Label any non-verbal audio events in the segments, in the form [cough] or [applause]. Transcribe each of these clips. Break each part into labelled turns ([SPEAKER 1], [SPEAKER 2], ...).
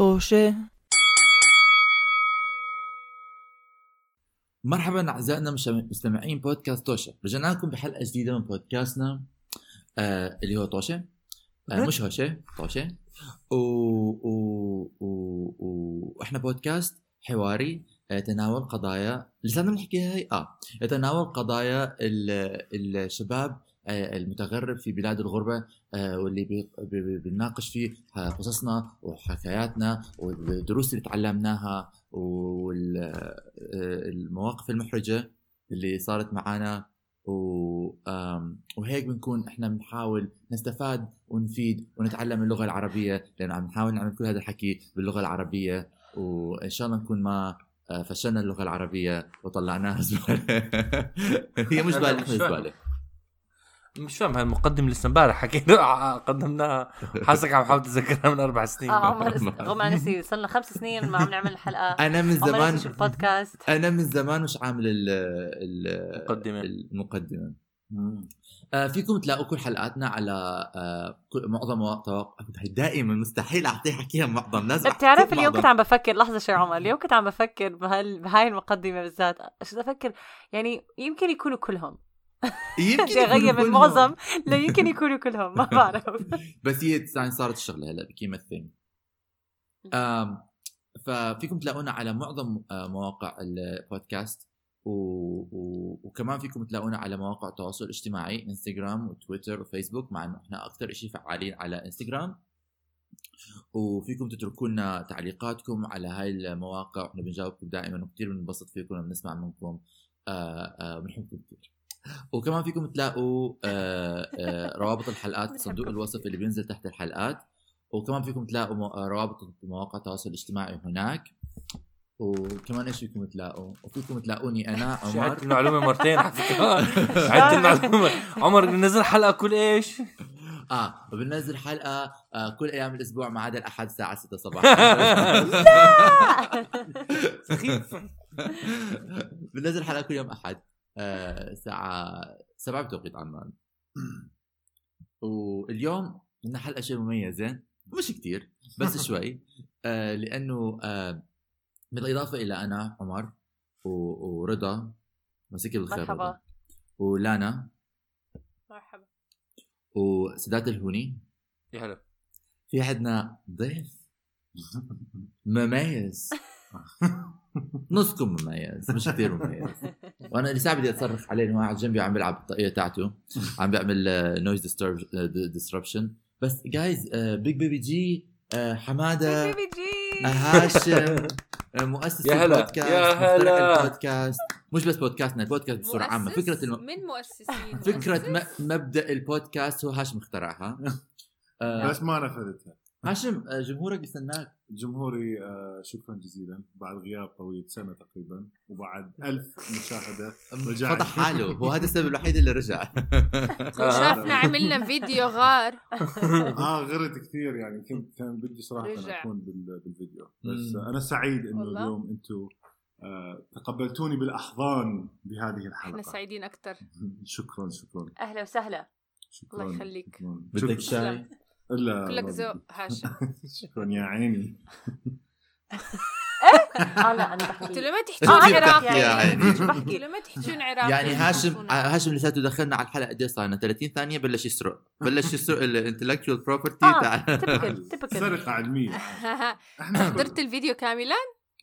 [SPEAKER 1] طوشة.
[SPEAKER 2] مرحبا أعزائنا مستمعين بودكاست توشه رجعنا لكم بحلقة جديدة من بودكاستنا آه اللي هو توشه آه مش هوشه توشه و... و... و... و... وإحنا بودكاست حواري آه، يتناول قضايا لساتنا بنحكيها هي آه يتناول قضايا ال- الشباب المتغرب في بلاد الغربة آه، واللي بنناقش فيه قصصنا وحكاياتنا والدروس اللي تعلمناها والمواقف المحرجة اللي صارت. آم، وهيك بنكون إحنا بنحاول نستفاد ونفيد ونتعلم اللغة العربية لأنه عم نحاول نعمل كل هذا الحكي باللغة العربية وإن شاء الله نكون ما آه، فشلنا اللغة العربية وطلعناها [laughs] زبالة هي مش
[SPEAKER 3] فاهم.
[SPEAKER 2] زبالة
[SPEAKER 3] مش فاهم هالمقدمة لسه امبارح؟ [laughs] حكينا قدمناها. حاسك عم حاول تتذكرها من أربع سنين.
[SPEAKER 4] آه عمر غم عن نسي صرنا خمس سنين ما عم نعمل الحلقة [laughs]
[SPEAKER 2] أنا من زمان
[SPEAKER 4] البودكاست
[SPEAKER 2] أنا من زمان مش عامل ال ال
[SPEAKER 3] المقدمة.
[SPEAKER 2] المقدمة. آه فيكم تلاقوا كل حلقاتنا على آه معظم مواقع دائما مستحيل أعطيه حكيها معظم. لازم
[SPEAKER 4] بتعرف اليوم. كنت عم بفكر لحظة شوي عمر اليوم كنت عم بفكر بهال بهاي المقدمة بالذات. شو أفكر؟ يعني يمكن يكونوا كلهم.
[SPEAKER 2] يمكن
[SPEAKER 4] بدي اغير
[SPEAKER 2] يكونوا
[SPEAKER 4] من
[SPEAKER 2] كلهم.
[SPEAKER 4] معظم لا يمكن يكونوا كلهم ما [laughs] بعرف.
[SPEAKER 2] بس هي يعني صارت الشغله هلا thing آم ففيكم تلاقونا على معظم آه، مواقع البودكاست و... و... وكمان فيكم تلاقونا على مواقع التواصل الاجتماعي إنستغرام وتويتر وفيسبوك. مع إنه إحنا أكثر شيء فعالين على إنستغرام. وفيكم تتركوا لنا تعليقاتكم على هاي المواقع. وإحنا بنجاوبكم دائما وكثير بننبسط فيكم وبنسمع منكم. آه، آه، بنحبكم كثير وكمان فيكم تلاقوا آه، آه، [laughs] روابط الحلقات في صندوق الوصف اللي بينزل تحت الحلقات. وكمان فيكم تلاقوا مو- روابط مواقع التواصل الاجتماعي هناك. وكمان إيش فيكم تلاقوا؟ وفيكم تلاقوني أنا [laughs]
[SPEAKER 3] عمر. عدت المعلومة مرتين على [laughs] عدت المعلومة. عمر بنزل حلقة كل إيش؟
[SPEAKER 2] آه وبننزل حلقة آه كل أيام الأسبوع ما عدا الأحد الساعة 6 صباحا
[SPEAKER 3] سخيف.
[SPEAKER 2] بننزل حلقة كل يوم أحد. الساعة 7 بتوقيت عمان واليوم عندنا حلقة شيء مميزه مش كتير بس [laughs] شوي. آه لأنه آه بالإضافة إلى أنا عمر و- ورضا. مسك بالخير.
[SPEAKER 4] مرحبا.
[SPEAKER 2] ولانا.
[SPEAKER 4] مرحبا.
[SPEAKER 2] وسداد الهوني.
[SPEAKER 3] يا هلا.
[SPEAKER 2] في عندنا ضيف [laughs] مميز. [laughs] نصكم مميز مش كثير مميز [laughs] وأنا اللي ساعة بدي أتصرف عليه انه قاعد جنبي عم بيلعب الطاقية تاعته عم بيعمل نويز ديستربشن بس جايز بيج بيبي جي آه، حمادة
[SPEAKER 4] بيبي جي
[SPEAKER 2] آه، هاشم [laughs] آه، مؤسس
[SPEAKER 3] يا هلا،
[SPEAKER 2] البودكاست
[SPEAKER 3] يا هلا.
[SPEAKER 2] البودكاست. مش بس بودكاستنا البودكاست بصوره
[SPEAKER 5] عامة؟
[SPEAKER 2] فكرة الم...
[SPEAKER 5] من مؤسسين؟
[SPEAKER 2] فكرة
[SPEAKER 5] مؤسس؟
[SPEAKER 2] م... مبدأ البودكاست هو هاشم اخترعها. آه،
[SPEAKER 6] بس ما نفذتها.
[SPEAKER 2] هاشم آه، جمهورك بيستناك.
[SPEAKER 6] جمهوري آه، شكرا جزيلا بعد غياب طويل سنة تقريبا وبعد ألف مشاهدة رجعت.
[SPEAKER 2] فتح حاله هو هذا السبب الوحيد اللي رجع [laughs]
[SPEAKER 5] وشافنا عملنا فيديو غار [laughs]
[SPEAKER 6] آه غرت كثير يعني كنت كان بدي صراحة
[SPEAKER 5] رجع.
[SPEAKER 6] أكون بال- بالفيديو بس
[SPEAKER 2] مم.
[SPEAKER 6] أنا سعيد
[SPEAKER 5] إنه.
[SPEAKER 6] اليوم أنتم آه، تقبلتوني بالأحضان بهذه
[SPEAKER 5] إحنا
[SPEAKER 6] الحلقة
[SPEAKER 5] سعيدين أكثر [laughs]
[SPEAKER 6] شكرا شكرا
[SPEAKER 4] أهلا وسهلا
[SPEAKER 6] شكرا
[SPEAKER 5] الله يخليك.
[SPEAKER 2] بدك. شاي؟
[SPEAKER 6] إلا
[SPEAKER 5] كلك ذوق هاشم. [laughs]
[SPEAKER 6] شكرا يا عيني. [laughs]
[SPEAKER 4] آه لا أنا
[SPEAKER 5] قلت
[SPEAKER 4] بحكي
[SPEAKER 5] له ما تحجون
[SPEAKER 2] كيف
[SPEAKER 4] أنا
[SPEAKER 5] عراق
[SPEAKER 2] تحكي يا عيني؟
[SPEAKER 5] قلت
[SPEAKER 4] بحكي [laughs]
[SPEAKER 5] له ما تحجون عراق
[SPEAKER 2] يعني هاشم هاشم لساته دخلنا على الحلقة. قد إيه صار لنا؟ 30 ثانية بلش يسرق. بلش يسرق ال intellectual property
[SPEAKER 4] آه.
[SPEAKER 2] تاع
[SPEAKER 4] typical typical
[SPEAKER 6] سرقة علميه إحنا
[SPEAKER 5] حضرت الفيديو كاملا؟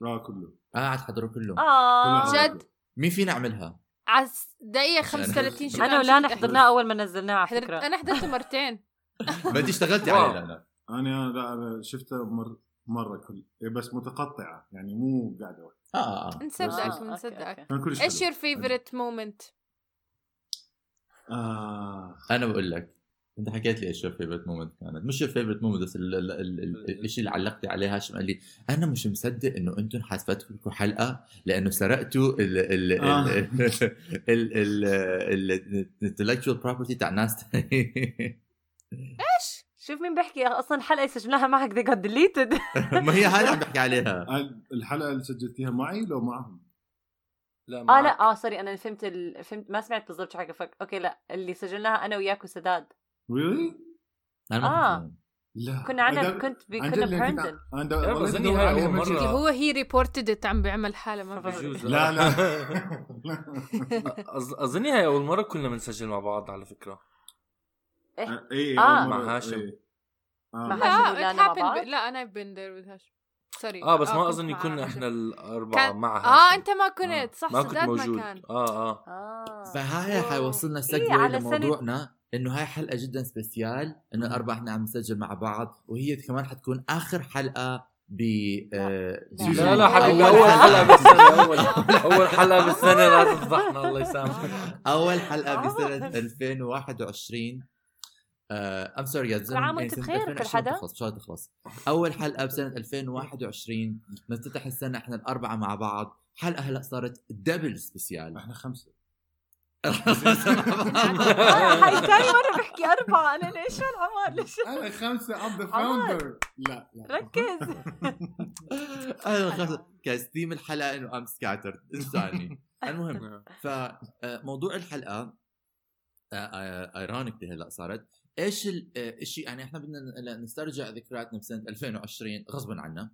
[SPEAKER 6] آه كله.
[SPEAKER 2] قاعد حضروا كلهم.
[SPEAKER 6] آه
[SPEAKER 5] جد؟
[SPEAKER 2] مين فينا عملها؟
[SPEAKER 5] على دقيقة 35 شو
[SPEAKER 4] أنا
[SPEAKER 5] شفت
[SPEAKER 4] حضرناه أول ما نزلناه على فكرة.
[SPEAKER 5] أنا حضرته مرتين. [laughs]
[SPEAKER 2] انت اشتغلتي. عليه لا
[SPEAKER 6] أنا لا أنا شفتها مر مرة كل إيه بس متقطعة يعني مو قاعدة واحدة
[SPEAKER 2] آه آه
[SPEAKER 5] نصدقك
[SPEAKER 4] آه، أوكي،
[SPEAKER 5] نصدقك
[SPEAKER 6] كلش إيش.
[SPEAKER 5] your favorite moment؟
[SPEAKER 6] آه.
[SPEAKER 2] أنا بقول لك أنت حكيت لي إيش your favorite moment كانت. مش your favorite moment بس ال- ال- ال- ال- الشيء اللي علقتي عليه هاشم قال لي أنا مش مصدق إنه أنتم حاسبتكم لكم حلقة لأنه سرقتوا ال ال
[SPEAKER 6] آه.
[SPEAKER 2] ال ال ال intellectual property تاع ناس تانيين.
[SPEAKER 4] شوف مين بيحكي أصلا الحلقة سجلناها معك they got deleted. [laughs]
[SPEAKER 2] ما هي هاي اللي عم بحكي عليها. [laughs]
[SPEAKER 6] الحلقة اللي سجلتيها معي لو معهم.
[SPEAKER 3] لا
[SPEAKER 4] آه لا آه sorry أنا فهمت ال... فهمت ما سمعت بالضبط شو حكى فك أوكي لا اللي سجلناها أنا وياك وسداد.
[SPEAKER 6] really
[SPEAKER 2] أنا ما
[SPEAKER 4] آه.
[SPEAKER 2] كنت-
[SPEAKER 6] لا.
[SPEAKER 4] كنا عنا كنت ب-
[SPEAKER 6] عن
[SPEAKER 4] كنا
[SPEAKER 3] هاي
[SPEAKER 6] جد.
[SPEAKER 3] مرة.
[SPEAKER 5] هو هي ريبورتد عم بيعمل حالة ما بعرف
[SPEAKER 3] بجوز
[SPEAKER 6] لا لا. [laughs]
[SPEAKER 3] أظ- اظن هي أول مرة كنا بنسجل مع بعض على فكرة.
[SPEAKER 4] إيه؟
[SPEAKER 6] إيه
[SPEAKER 4] آه.
[SPEAKER 6] أول
[SPEAKER 3] مع هاشم.
[SPEAKER 6] إيه. آه.
[SPEAKER 4] مع
[SPEAKER 5] لا
[SPEAKER 4] هاشم مع بعض؟
[SPEAKER 5] ب- لا أنا بين ذير with هاشم سوري
[SPEAKER 3] آه بس ما
[SPEAKER 5] كنت
[SPEAKER 3] أظن
[SPEAKER 5] مع
[SPEAKER 3] كنا
[SPEAKER 5] هاشم.
[SPEAKER 3] إحنا الأربعة
[SPEAKER 5] كان-
[SPEAKER 3] معها
[SPEAKER 5] آه أنت ما كنت صح
[SPEAKER 3] ما كنت موجود
[SPEAKER 5] ما كان
[SPEAKER 3] آه آه
[SPEAKER 4] آه
[SPEAKER 2] فهاي حيوصلنا
[SPEAKER 4] إيه، على سنة-
[SPEAKER 2] لموضوعنا إنه هاي حلقة جدا سبيسيال إنه الاربعه إحنا عم نسجل مع بعض وهي كمان حتكون آخر حلقة ب آه،
[SPEAKER 4] لا.
[SPEAKER 3] لا لا حبيبي
[SPEAKER 2] أول
[SPEAKER 3] أول
[SPEAKER 2] حلقة.
[SPEAKER 3] حلقة بالسنة اول أول حلقة بالسنة لا تفضحنا الله يسامحك
[SPEAKER 2] أول حلقة
[SPEAKER 4] آه.
[SPEAKER 2] بسنة 2021 I'm sorry يا زلمة
[SPEAKER 4] كل عام وأنت
[SPEAKER 2] سنة
[SPEAKER 4] بخير كل
[SPEAKER 2] 2020
[SPEAKER 4] حدا.
[SPEAKER 2] تخلص تخلص. أول حلقة بسنة 2021 نفتتح السنة إحنا الأربعة مع بعض. حلقة هلأ صارت double special
[SPEAKER 6] إحنا خمسة. [laughs]
[SPEAKER 4] هاي تاني مرة بحكي أربعة أنا ليش هالعمر؟ ليش؟
[SPEAKER 6] أنا خمسة I'm
[SPEAKER 4] the.
[SPEAKER 6] founder لا لا.
[SPEAKER 4] ركز. [laughs]
[SPEAKER 2] أنا خلص كاس ثيم الحلقة إنه I'm scattered انساني. [laughs] المهم فموضوع الحلقة ironically هلأ صارت. إيش ال- آه، الشيء يعني إحنا بدنا نسترجع ذكرياتنا بسنة 2020 غصبا عنا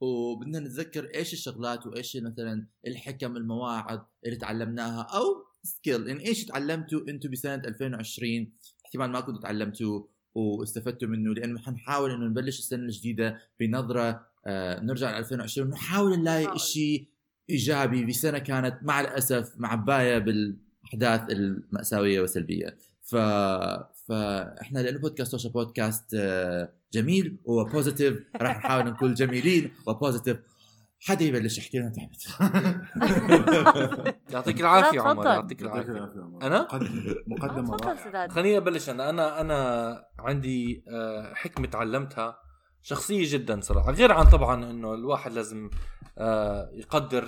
[SPEAKER 2] وبدنا نتذكر إيش الشغلات وإيش مثلا الحكم المواعظ اللي تعلمناها أو skill يعني إيش تعلمتوا أنتم بسنة 2020 احتمال ما كنتوا تعلمتوا واستفدتوا منه لأنه حنحاول إنه نبلش السنة الجديدة بنظرة آه نرجع ل 2020 ونحاول نلاقي. شيء إيجابي بسنة كانت مع الأسف معباية بالأحداث المأساوية والسلبية. ف فاحنا لأنه بودكاست توشا بودكاست آه، جميل و positive راح نحاول نكون جميلين و positive حدا يبلش يحكي لنا تعبت [laughs]
[SPEAKER 3] يعطيك
[SPEAKER 4] العافية.
[SPEAKER 3] عمر يعطيك
[SPEAKER 6] العافية؟ مقدمة- مقدمه
[SPEAKER 4] تفضل
[SPEAKER 6] رائعه
[SPEAKER 4] سداد.
[SPEAKER 3] خليني أبلش أنا. أنا أنا عندي آه، حكمة تعلمتها شخصية جدا صراحة. غير عن طبعا إنه الواحد لازم آه، يقدر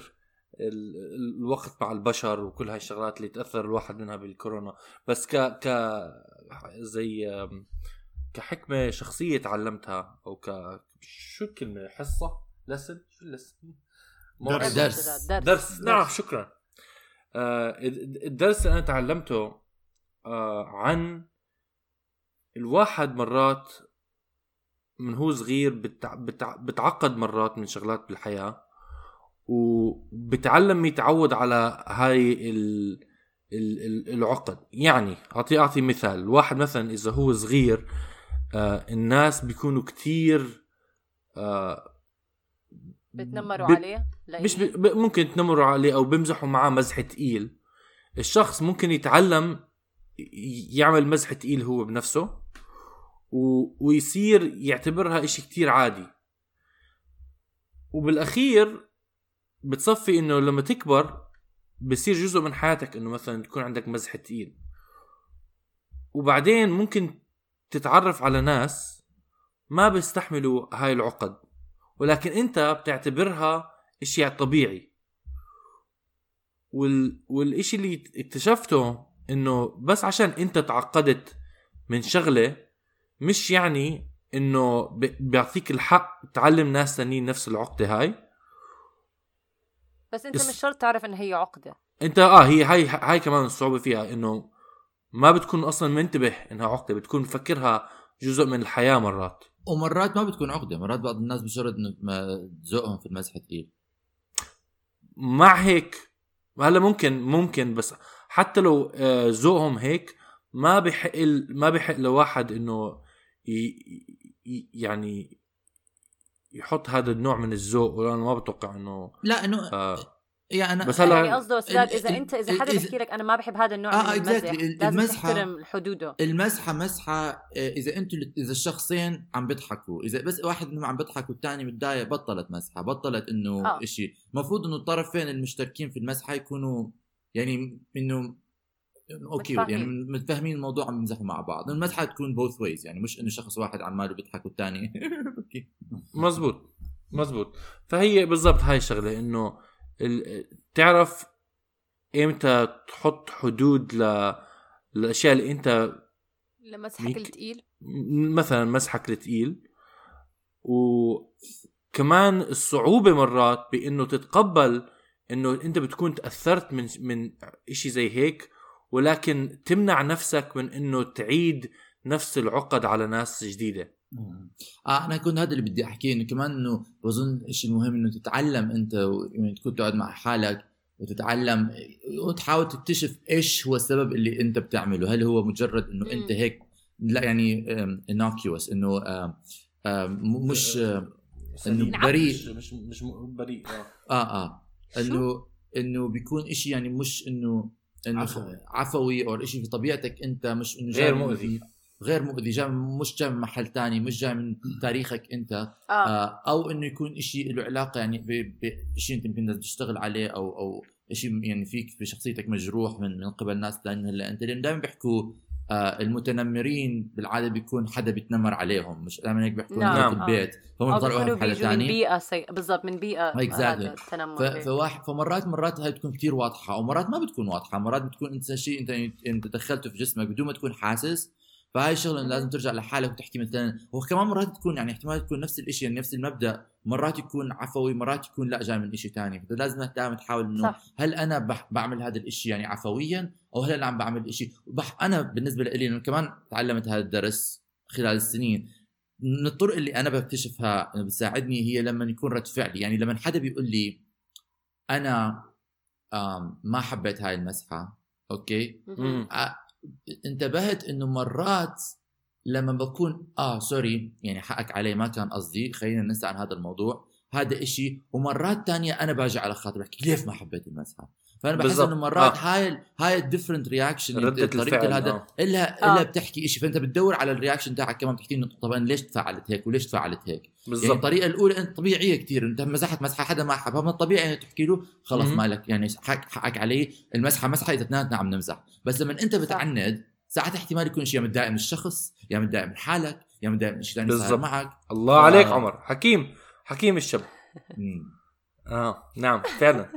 [SPEAKER 3] ال- ال- الوقت مع البشر وكل هاي الشغلات اللي تأثر الواحد منها بالكورونا. بس ك ك زي كحكمة شخصية تعلمتها أو ك شو الكلمة؟ حصة؟ لسن؟ شو اللسن؟
[SPEAKER 6] درس.
[SPEAKER 2] درس.
[SPEAKER 4] درس.
[SPEAKER 3] درس. نعم شكرا. آه، الد- الدرس اللي أنا تعلمته آه، عن الواحد مرات من هو صغير بتع... بتع... بتعقد مرات من شغلات بالحياة وبتعلم يتعود على هاي ال... ال... ال- العقد. يعني أعطي أعطي مثال. الواحد مثلا إذا هو صغير آه الناس بيكونوا كتير آه
[SPEAKER 4] بتنمروا
[SPEAKER 3] ب-
[SPEAKER 4] عليه؟
[SPEAKER 3] مش ب... ب... ممكن تنمروا عليه أو بيمزحوا معاه مزح تقيل. الشخص ممكن يتعلم يعمل مزح تقيل هو بنفسه و... ويصير يعتبرها إشي كتير عادي. وبالأخير بتصفي إنه لما تكبر بصير جزء من حياتك إنه مثلا يكون عندك مزح تقيل وبعدين ممكن تتعرف على ناس ما بيستحملوا هاي العقد ولكن أنت بتعتبرها اشي طبيعي وال... والإشي اللي اكتشفته إنه بس عشان أنت تعقدت من شغلة مش يعني إنه. بيعطيك الحق تعلم ناس تانيين نفس العقدة هاي
[SPEAKER 4] بس انت مش شرط تعرف ان هي عقدة.
[SPEAKER 3] انت آه هي هاي هاي كمان الصعوبة فيها إنه ما بتكون أصلا منتبه إنها عقدة بتكون مفكرها جزء من الحياة مرات.
[SPEAKER 2] ومرات ما بتكون عقدة مرات بعض الناس ما تزقهم في المزح ثقيل
[SPEAKER 3] مع هيك هلأ ممكن ممكن بس حتى لو آه، ذوقهم هيك ما بحق ال- ما بحق لواحد إنه يعني يحط هذا النوع من الذوق وأنا ما بتوقع إنه
[SPEAKER 2] لا إنه
[SPEAKER 3] آه
[SPEAKER 2] يعني أنا
[SPEAKER 3] بس هلا-
[SPEAKER 4] يعني قصده أستاذ
[SPEAKER 2] إذا
[SPEAKER 4] انت إذا حدا بيحكي لك أنا ما بحب هذا النوع
[SPEAKER 2] آه،
[SPEAKER 4] من
[SPEAKER 2] آه،
[SPEAKER 4] المزح
[SPEAKER 2] exactly. ال-
[SPEAKER 4] لازم
[SPEAKER 2] المزحة-
[SPEAKER 4] تحترم حدوده
[SPEAKER 2] المزحة مزحة آه، إذا أنتوا إذا الشخصين عم بيضحكوا إذا بس واحد منهم عم بيضحك والثاني متضايق بطلت مزحة بطلت إنه
[SPEAKER 4] آه.
[SPEAKER 2] شيء المفروض إنه الطرفين المشتركين في المزحة يكونوا يعني إنه أوكي
[SPEAKER 4] متفاهمين.
[SPEAKER 2] يعني متفاهمين الموضوع عم يمزحوا مع بعض. المزحه تكون both ways يعني مش إنه شخص واحد عماله بيضحك والثاني بكي [laughs]
[SPEAKER 3] مزبوط مزبوط. فهي بالضبط هاي الشغلة إنه ال- تعرف إمتى تحط حدود ل الاشياء اللي إنت
[SPEAKER 5] لمسحك
[SPEAKER 3] ميك-
[SPEAKER 5] الثقيل
[SPEAKER 3] مثلا مسحك الثقيل وكمان الصعوبة مرات بإنه تتقبل إنه إنت بتكون تأثرت من من إشي زي هيك ولكن تمنع نفسك من إنه تعيد نفس العقد على ناس جديدة
[SPEAKER 2] آه أنا كنت هذا اللي بدي أحكيه إنه كمان إنه بظن الشيء المهم إنه تتعلم أنت يعني تكون تقعد مع حالك وتتعلم وتحاول تكتشف إيش هو السبب اللي أنت بتعمله هل هو مجرد إنه
[SPEAKER 5] أنت.
[SPEAKER 2] هيك لا يعني انوكيوس إنه مش آه إنه
[SPEAKER 3] سليم.
[SPEAKER 2] بريء.
[SPEAKER 3] مش مش, مش بريء آه
[SPEAKER 2] آه, آه إنه إنه بيكون إشي يعني مش إنه إنه
[SPEAKER 6] عفوي.
[SPEAKER 2] عفوي أو شيء في طبيعتك أنت مش إنه جاي
[SPEAKER 3] غير مؤذي.
[SPEAKER 2] غير مؤذي جاي مش جاي من محل تاني مش جاي من تاريخك أنت
[SPEAKER 4] آه
[SPEAKER 2] آه، أو إنه يكون شيء له علاقة يعني بشيء أنت يمكن تشتغل عليه أو أو شيء يعني فيك بشخصيتك مجروح من من قبل ناس ثانيين هلأ أنت لأن دائما بيحكوا آه المتنمرين بالعادة بيكون حدا بيتنمر عليهم مش دائما هيك بيحكوا
[SPEAKER 4] نعم.
[SPEAKER 2] في
[SPEAKER 4] آه.
[SPEAKER 2] البيت فهم بيطلعوا
[SPEAKER 4] من
[SPEAKER 2] ثانية
[SPEAKER 4] بيئة سيئه بالضبط من بيئة
[SPEAKER 2] Exactly. ف-. فواحد فمرات مرات هاي بتكون كتير واضحة ومرات ما بتكون واضحة مرات بتكون أنت شيء أنت أنت دخلته في جسمك بدون ما تكون حاسس فهاي الشغلة لازم ترجع لحالك وتحكي مثلا وكمان مرات تكون يعني احتمال تكون نفس الشيء يعني نفس المبدأ مرات يكون عفوي مرات يكون لأ جاي من شيء ثاني فانت لازم دائما تحاول
[SPEAKER 4] إنه.
[SPEAKER 2] هل أنا بح بعمل هذا الشيء يعني عفويا أو هل أنا عم بعمل شيء بح أنا بالنسبة لي إنه كمان تعلمت هذا الدرس خلال السنين. من الطرق اللي أنا بكتشفها بتساعدني هي لما يكون رد فعلي. يعني لما حدا بيقول لي أنا ما حبيت هاي
[SPEAKER 3] المزحة
[SPEAKER 2] أوكي؟ انتبهت إنه مرات لما بكون آه sorry يعني حقك علي ما كان قصدي خلينا ننسى عن هذا الموضوع. هذا إشي. ومرات تانية أنا باجي على خاطر بحكي ليش ما حبيت المزحة؟ فأنا بحس. إنه مرات
[SPEAKER 3] آه.
[SPEAKER 2] هاي هاي ال different reaction
[SPEAKER 3] ردة الفعل،
[SPEAKER 2] هذا
[SPEAKER 3] آه.
[SPEAKER 2] الا
[SPEAKER 4] آه.
[SPEAKER 2] الا بتحكي إشي. فأنت بتدور على ال reaction تاعك كمان بتحكي إنه طبعا ليش تفاعلت هيك وليش تفاعلت هيك؟ يعني
[SPEAKER 3] بالضبط.
[SPEAKER 2] الطريقة الأولى انت طبيعية كثير أنت مزحت مزحة حدا ما حبها من الطبيعي انك تحكي له خلص. مالك. يعني حق حقك علي المزحة مزحة إذا اثنيناتنا عم نمزح. بس لما أنت بتعند ساعات احتمال يكون شيء متضايق من الشخص يا متضايق من حالك يا متضايق من شيء ثاني صار. معك.
[SPEAKER 3] الله
[SPEAKER 2] ف-
[SPEAKER 3] عليك عمر. حكيم. حكيم الشاب
[SPEAKER 2] مم.
[SPEAKER 3] آه. نعم. فعلا.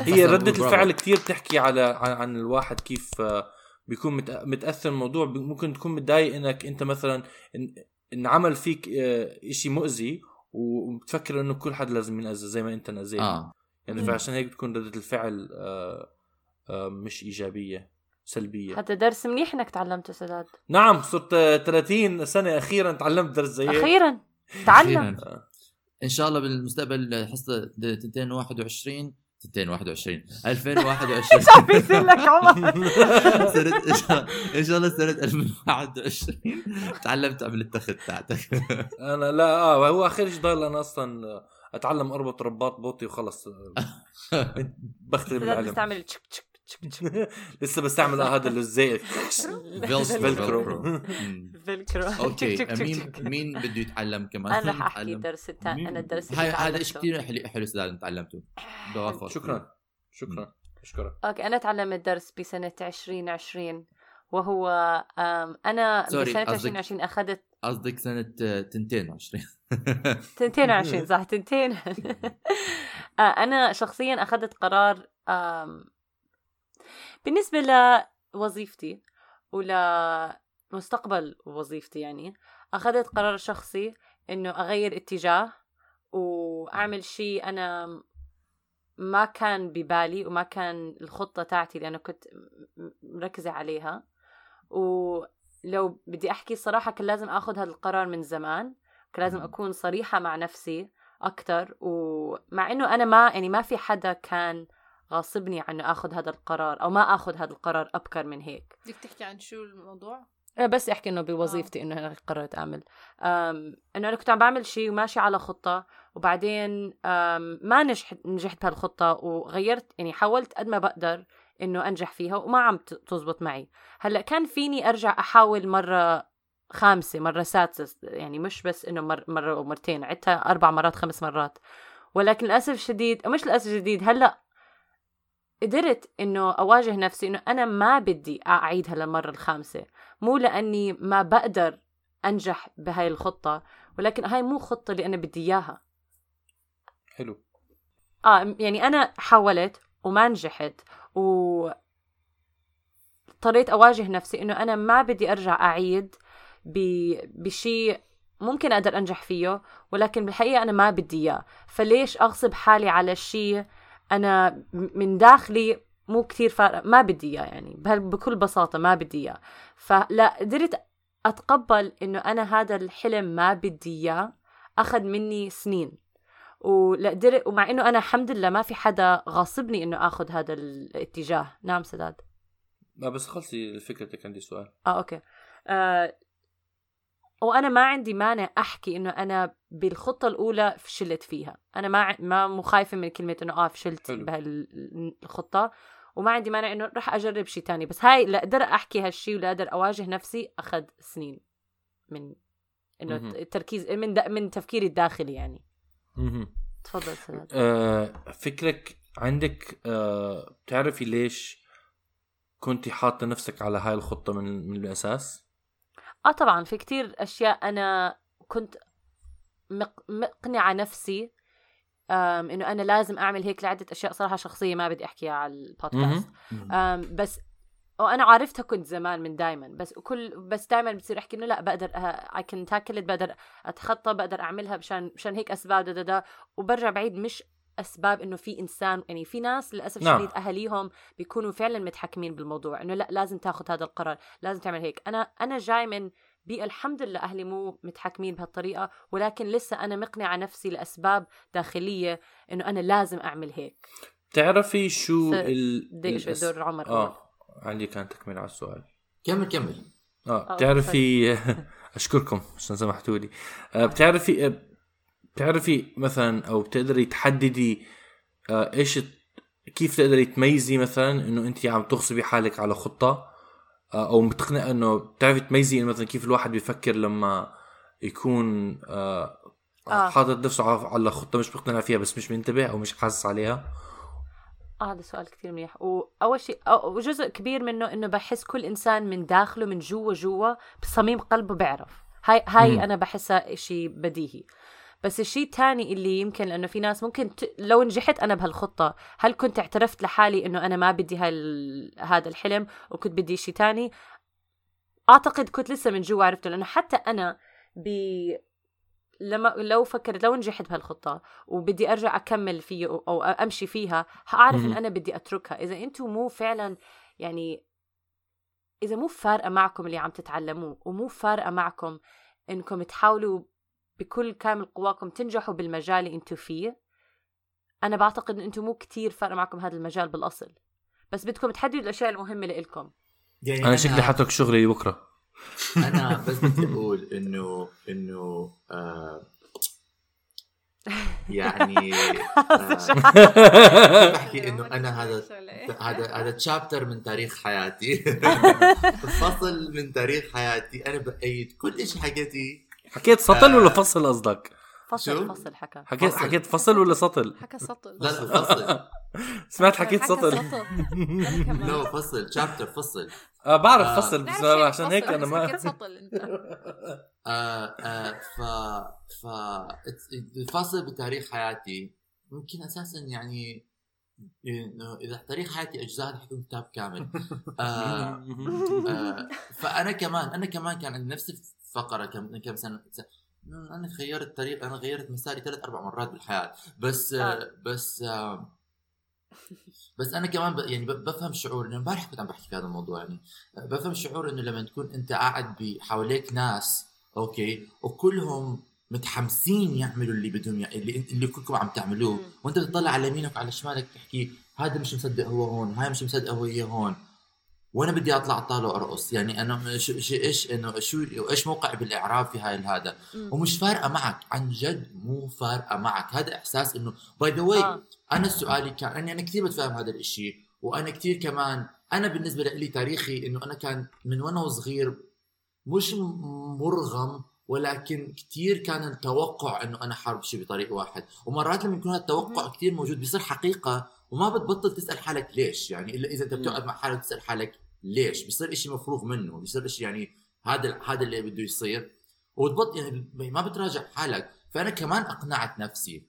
[SPEAKER 3] هي ردة. الفعل كتير بتحكي على عن, عن الواحد كيف آه، بيكون مت- متأثر الموضوع. ممكن تكون متضايق إنك أنت مثلا ان, إن عمل فيك آه، إشي مؤذي وبتفكر إنه كل حد لازم ينأذى زي ما أنت نأذيت.
[SPEAKER 2] آه.
[SPEAKER 3] يعني
[SPEAKER 4] مم.
[SPEAKER 3] فعشان هيك بتكون ردة الفعل آه، آه، مش إيجابية سلبية.
[SPEAKER 4] هذا درس منيح إنك تعلمته سداد
[SPEAKER 3] نعم صرت آه، 30 سنة أخيرا تعلمت درس زي
[SPEAKER 4] أخيرا. تعلم.
[SPEAKER 2] إن شاء الله بالمستقبل حصة 221 221 2021
[SPEAKER 4] صار بيصير لك عمر.
[SPEAKER 2] سنة إن شاء- إن شاء الله سنه 2021 تعلمت قبل التخت تاعتك
[SPEAKER 3] أنا [laughs] لا آه هو اخر شيء ضايل؟ أنا أصلا أتعلم أربط رباط بوطي وخلص. [laughs]
[SPEAKER 4] سداد
[SPEAKER 3] العلم.
[SPEAKER 4] تشك تشك. [laughs]
[SPEAKER 3] لسه بستعمل هذا الزي
[SPEAKER 2] Velcro
[SPEAKER 4] Velcro أوكي
[SPEAKER 2] مين. مين بده يتعلم كمان؟
[SPEAKER 4] أنا رح أحكي الثاني أنا الدرس
[SPEAKER 2] هذا شيء. كثير حلو سداد تعلمته.
[SPEAKER 3] شكرا. شكرا. أشكرك.
[SPEAKER 4] أوكي أنا تعلمت درس بسنة 2020 وهو أنا
[SPEAKER 2] sorry،
[SPEAKER 4] بسنة
[SPEAKER 2] قصدك-
[SPEAKER 4] 2020 أخذت
[SPEAKER 2] قصدك سنة آه، 22
[SPEAKER 4] 22 [laughs] صح تنتين. [laughs] آه، أنا شخصيا أخذت قرار آم، بالنسبة لوظيفتي ولمستقبل وظيفتي يعني أخذت قرار شخصي إنه أغير اتجاه وأعمل شيء أنا ما كان ببالي وما كان الخطة تاعتي لأنه كنت م- مركزة عليها. ولو بدي أحكي الصراحه كان لازم آخذ هذا القرار من زمان كان لازم أكون صريحة مع نفسي أكثر ومع إنه أنا ما يعني ما في حدا كان غاصبني عن آخذ هذا القرار أو ما آخذ هذا القرار أبكر من هيك.
[SPEAKER 5] بدك تحكي عن شو الموضوع؟
[SPEAKER 4] أنا بس أحكي إنه بوظيفتي إنه أنا قررت أعمل. إنه أنا كنت عم بعمل شيء وماشي على خطة وبعدين ما نجحت نجحت بهالخطة وغيرت يعني حاولت قد ما بقدر إنه أنجح فيها وما عم تزبط معي. هلأ كان فيني أرجع أحاول مرة خامسة مرة سادسة يعني مش بس إنه مر مرة أو مرتين عدتها أربع مرات خمس مرات. ولكن للأسف الشديد مش للأسف الشديد هلأ قدرت إنه أواجه نفسي إنه أنا ما بدي اعيدها للمره الخامسة. مو لأني ما بقدر أنجح بهاي الخطة ولكن هاي مو خطة اللي أنا بدي إياها.
[SPEAKER 3] حلو.
[SPEAKER 4] آه يعني أنا حاولت وما نجحت و اضطريت أواجه نفسي إنه أنا ما بدي أرجع أعيد ب... بشيء ممكن أقدر أنجح فيه ولكن بالحقيقة أنا ما بدي إياه. فليش أغصب حالي على شيء أنا من داخلي مو كتير فارق ما بدي إياه يعني بكل بساطة ما بدي إياه. فلا قدرت أتقبل إنه أنا هذا الحلم ما بدي إياه أخذ مني سنين. ولقدر ومع إنه أنا الحمد لله ما في حدا غاصبني إنه آخذ هذا الاتجاه. نعم سداد.
[SPEAKER 3] لا بس خلصي فكرتك عندي سؤال.
[SPEAKER 4] آه أوكي. آه وأنا ما عندي مانع أحكي إنه أنا بالخطة الأولى فشلت فيها أنا ما ما مو خايفة من كلمة إنه آه فشلت. بهالخطه وما عندي مانع إنه رح أجرب شيء تاني بس هاي لاقدر أحكي هالشيء ولاقدر أواجه نفسي أخذ سنين من
[SPEAKER 3] إنه.
[SPEAKER 4] التركيز من من تفكيري الداخلي يعني. تفضل سداد
[SPEAKER 3] آه، فكرك عندك آه، بتعرفي ليش كنتي حاطة نفسك على هاي الخطة من من الأساس؟
[SPEAKER 4] آه طبعا في كتير أشياء أنا كنت مق... مقنعة نفسي إنه أنا لازم أعمل هيك لعدة أشياء صراحة شخصية ما بدي أحكيها على البودكاست. بس وأنا عارفتها كنت زمان من دائما بس كل بس دائما بصير أحكي إنه لا بقدر اي كان تاكل بقدر أتخطى بقدر أعملها مشان مشان هيك أسباب دا دا دا وبرجع بعيد مش أسباب إنه في إنسان يعني في ناس للأسف
[SPEAKER 3] نعم.
[SPEAKER 4] الشديد أهاليهم بيكونوا فعلا متحكمين بالموضوع إنه لا لازم تاخذ هذا القرار لازم تعمل هيك. أنا أنا جاي من بيئة الحمد لله أهلي مو متحكمين بهالطريقة ولكن لسه أنا مقنعة نفسي لأسباب داخلية إنه أنا لازم أعمل هيك.
[SPEAKER 3] بتعرفي شو ال
[SPEAKER 4] بدي أشوف
[SPEAKER 3] الأس-
[SPEAKER 4] دور عمر.
[SPEAKER 3] آه عندي كان تكمل على السؤال.
[SPEAKER 2] كمل كمل.
[SPEAKER 3] آه
[SPEAKER 4] آه،
[SPEAKER 3] بتعرفي [laughs] أشكركم عشان سمحتوا لي آه، بتعرفي آه، بتعرفي مثلا أو بتقدري تحددي آه، إيش كيف تقدري تميزي مثلا إنه أنت عم تغصبي حالك على خطة آه، أو متقنع إنه بتعرفي تميزي إنه مثلا كيف الواحد بيفكر لما يكون آه،
[SPEAKER 4] آه.
[SPEAKER 3] حاطط نفسه على- خطة مش مقتنع فيها بس مش منتبه أو مش حاسس عليها
[SPEAKER 4] آه هذا سؤال كثير منيح وأول شيء وجزء كبير منه إنه بحس كل إنسان من داخله من جوا جوا بصميم قلبه بيعرف هاي هاي
[SPEAKER 3] مم.
[SPEAKER 4] أنا بحسها شيء بديهي بس الشيء الثاني اللي يمكن لأنه في ناس ممكن ت... لو نجحت أنا بهالخطة هل كنت اعترفت لحالي إنه أنا ما بدي هال... هذا الحلم وكنت بدي شيء تاني أعتقد كنت لسه من جوا عرفته لأنه حتى أنا ب لما لو فكرت لو نجحت بهالخطة وبدي أرجع أكمل فيه أو- أو أمشي فيها حأعرف إن
[SPEAKER 3] مهم.
[SPEAKER 4] أنا بدي أتركها إذا أنتم مو فعلا يعني إذا مو فارقة معكم اللي عم تتعلموه ومو فارقة معكم إنكم تحاولوا بكل كامل قواكم تنجحوا بالمجال اللي أنتم فيه. أنا بعتقد إن أنتم مو كتير فارقة معكم هذا المجال بالأصل. بس بدكم تحددوا الأشياء المهمة لإلكم.
[SPEAKER 2] يعني
[SPEAKER 3] أنا شكلي حترك شغلي بكره [laughs]
[SPEAKER 2] أنا بس بدي أقول انه إنه آه يعني [laughs] آه بحكي [laughs] إنه أنا هذا هذا هذا تشابتر من تاريخ حياتي. فصل من تاريخ حياتي. أنا بأيد كل شيء حكيتي
[SPEAKER 3] حكيت سطل
[SPEAKER 2] آه.
[SPEAKER 3] ولا فصل قصدك؟
[SPEAKER 4] فصل؟ فصل حكى
[SPEAKER 3] حكيت
[SPEAKER 2] فصل.
[SPEAKER 3] حكيت فصل ولا سطل؟
[SPEAKER 5] حكى سطل
[SPEAKER 2] لا لا فصل [laughs]
[SPEAKER 3] سمعت حكيت سطل. [laughs]
[SPEAKER 2] نو فصل تشابتر فصل
[SPEAKER 3] آه بعرف
[SPEAKER 2] آه.
[SPEAKER 3] فصل بس عشان هيك
[SPEAKER 5] فصل، أنا
[SPEAKER 3] ما
[SPEAKER 5] حكيت سطل أنت [laughs]
[SPEAKER 2] آه آه ف ف الفاصل بتاريخ حياتي ممكن أساسا يعني إنه إذا تاريخ حياتي أجزاء رح يكون كتاب كامل آه آه فأنا كمان أنا كمان كان عندي نفس الفقره كم كم سنة أنا غيرت طريق أنا غيرت مساري ثلاث أربع مرات بالحياة بس آه. بس آه بس أنا كمان ب... يعني بفهم شعور إنه امبارح كنت عم بحكي في هذا الموضوع يعني بفهم شعور إنه لما تكون أنت قاعد بحواليك ناس أوكي وكلهم متحمسين يعملوا اللي بدهم يع... اللي اللي كلكم عم تعملوه. وأنت بتطلع على يمينك وعلى شمالك تحكي هذا مش مصدق هو هون هاي مش مصدق هو هي هون وأنا بدي أطلع طالع وارقص يعني أنا إيش إنه شو إيش موقعي بالإعراب في هاي هذا ومش فارقة معك عن جد مو فارقة معك. هذا إحساس إنه by the
[SPEAKER 4] way.
[SPEAKER 2] أنا سؤالي كان اني أنا كثير بتفهم هذا الإشي وأنا كثير كمان أنا بالنسبة لي تاريخي إنه أنا كان من وأنا صغير مش مرغم ولكن كثير كان التوقع إنه أنا حارب شيء بطريق واحد. ومرات لما يكون هذا التوقع كثير موجود بيصير حقيقة وما بتبطل تسأل حالك ليش. يعني إلا إذا أنت بتقعد مع حالك تسال حالك ليش؟ بيصير إشي مفروغ منه بيصير إشي يعني هذا هذا اللي بده يصير. وتبط يعني ما بتراجع حالك. فأنا كمان أقنعت نفسي.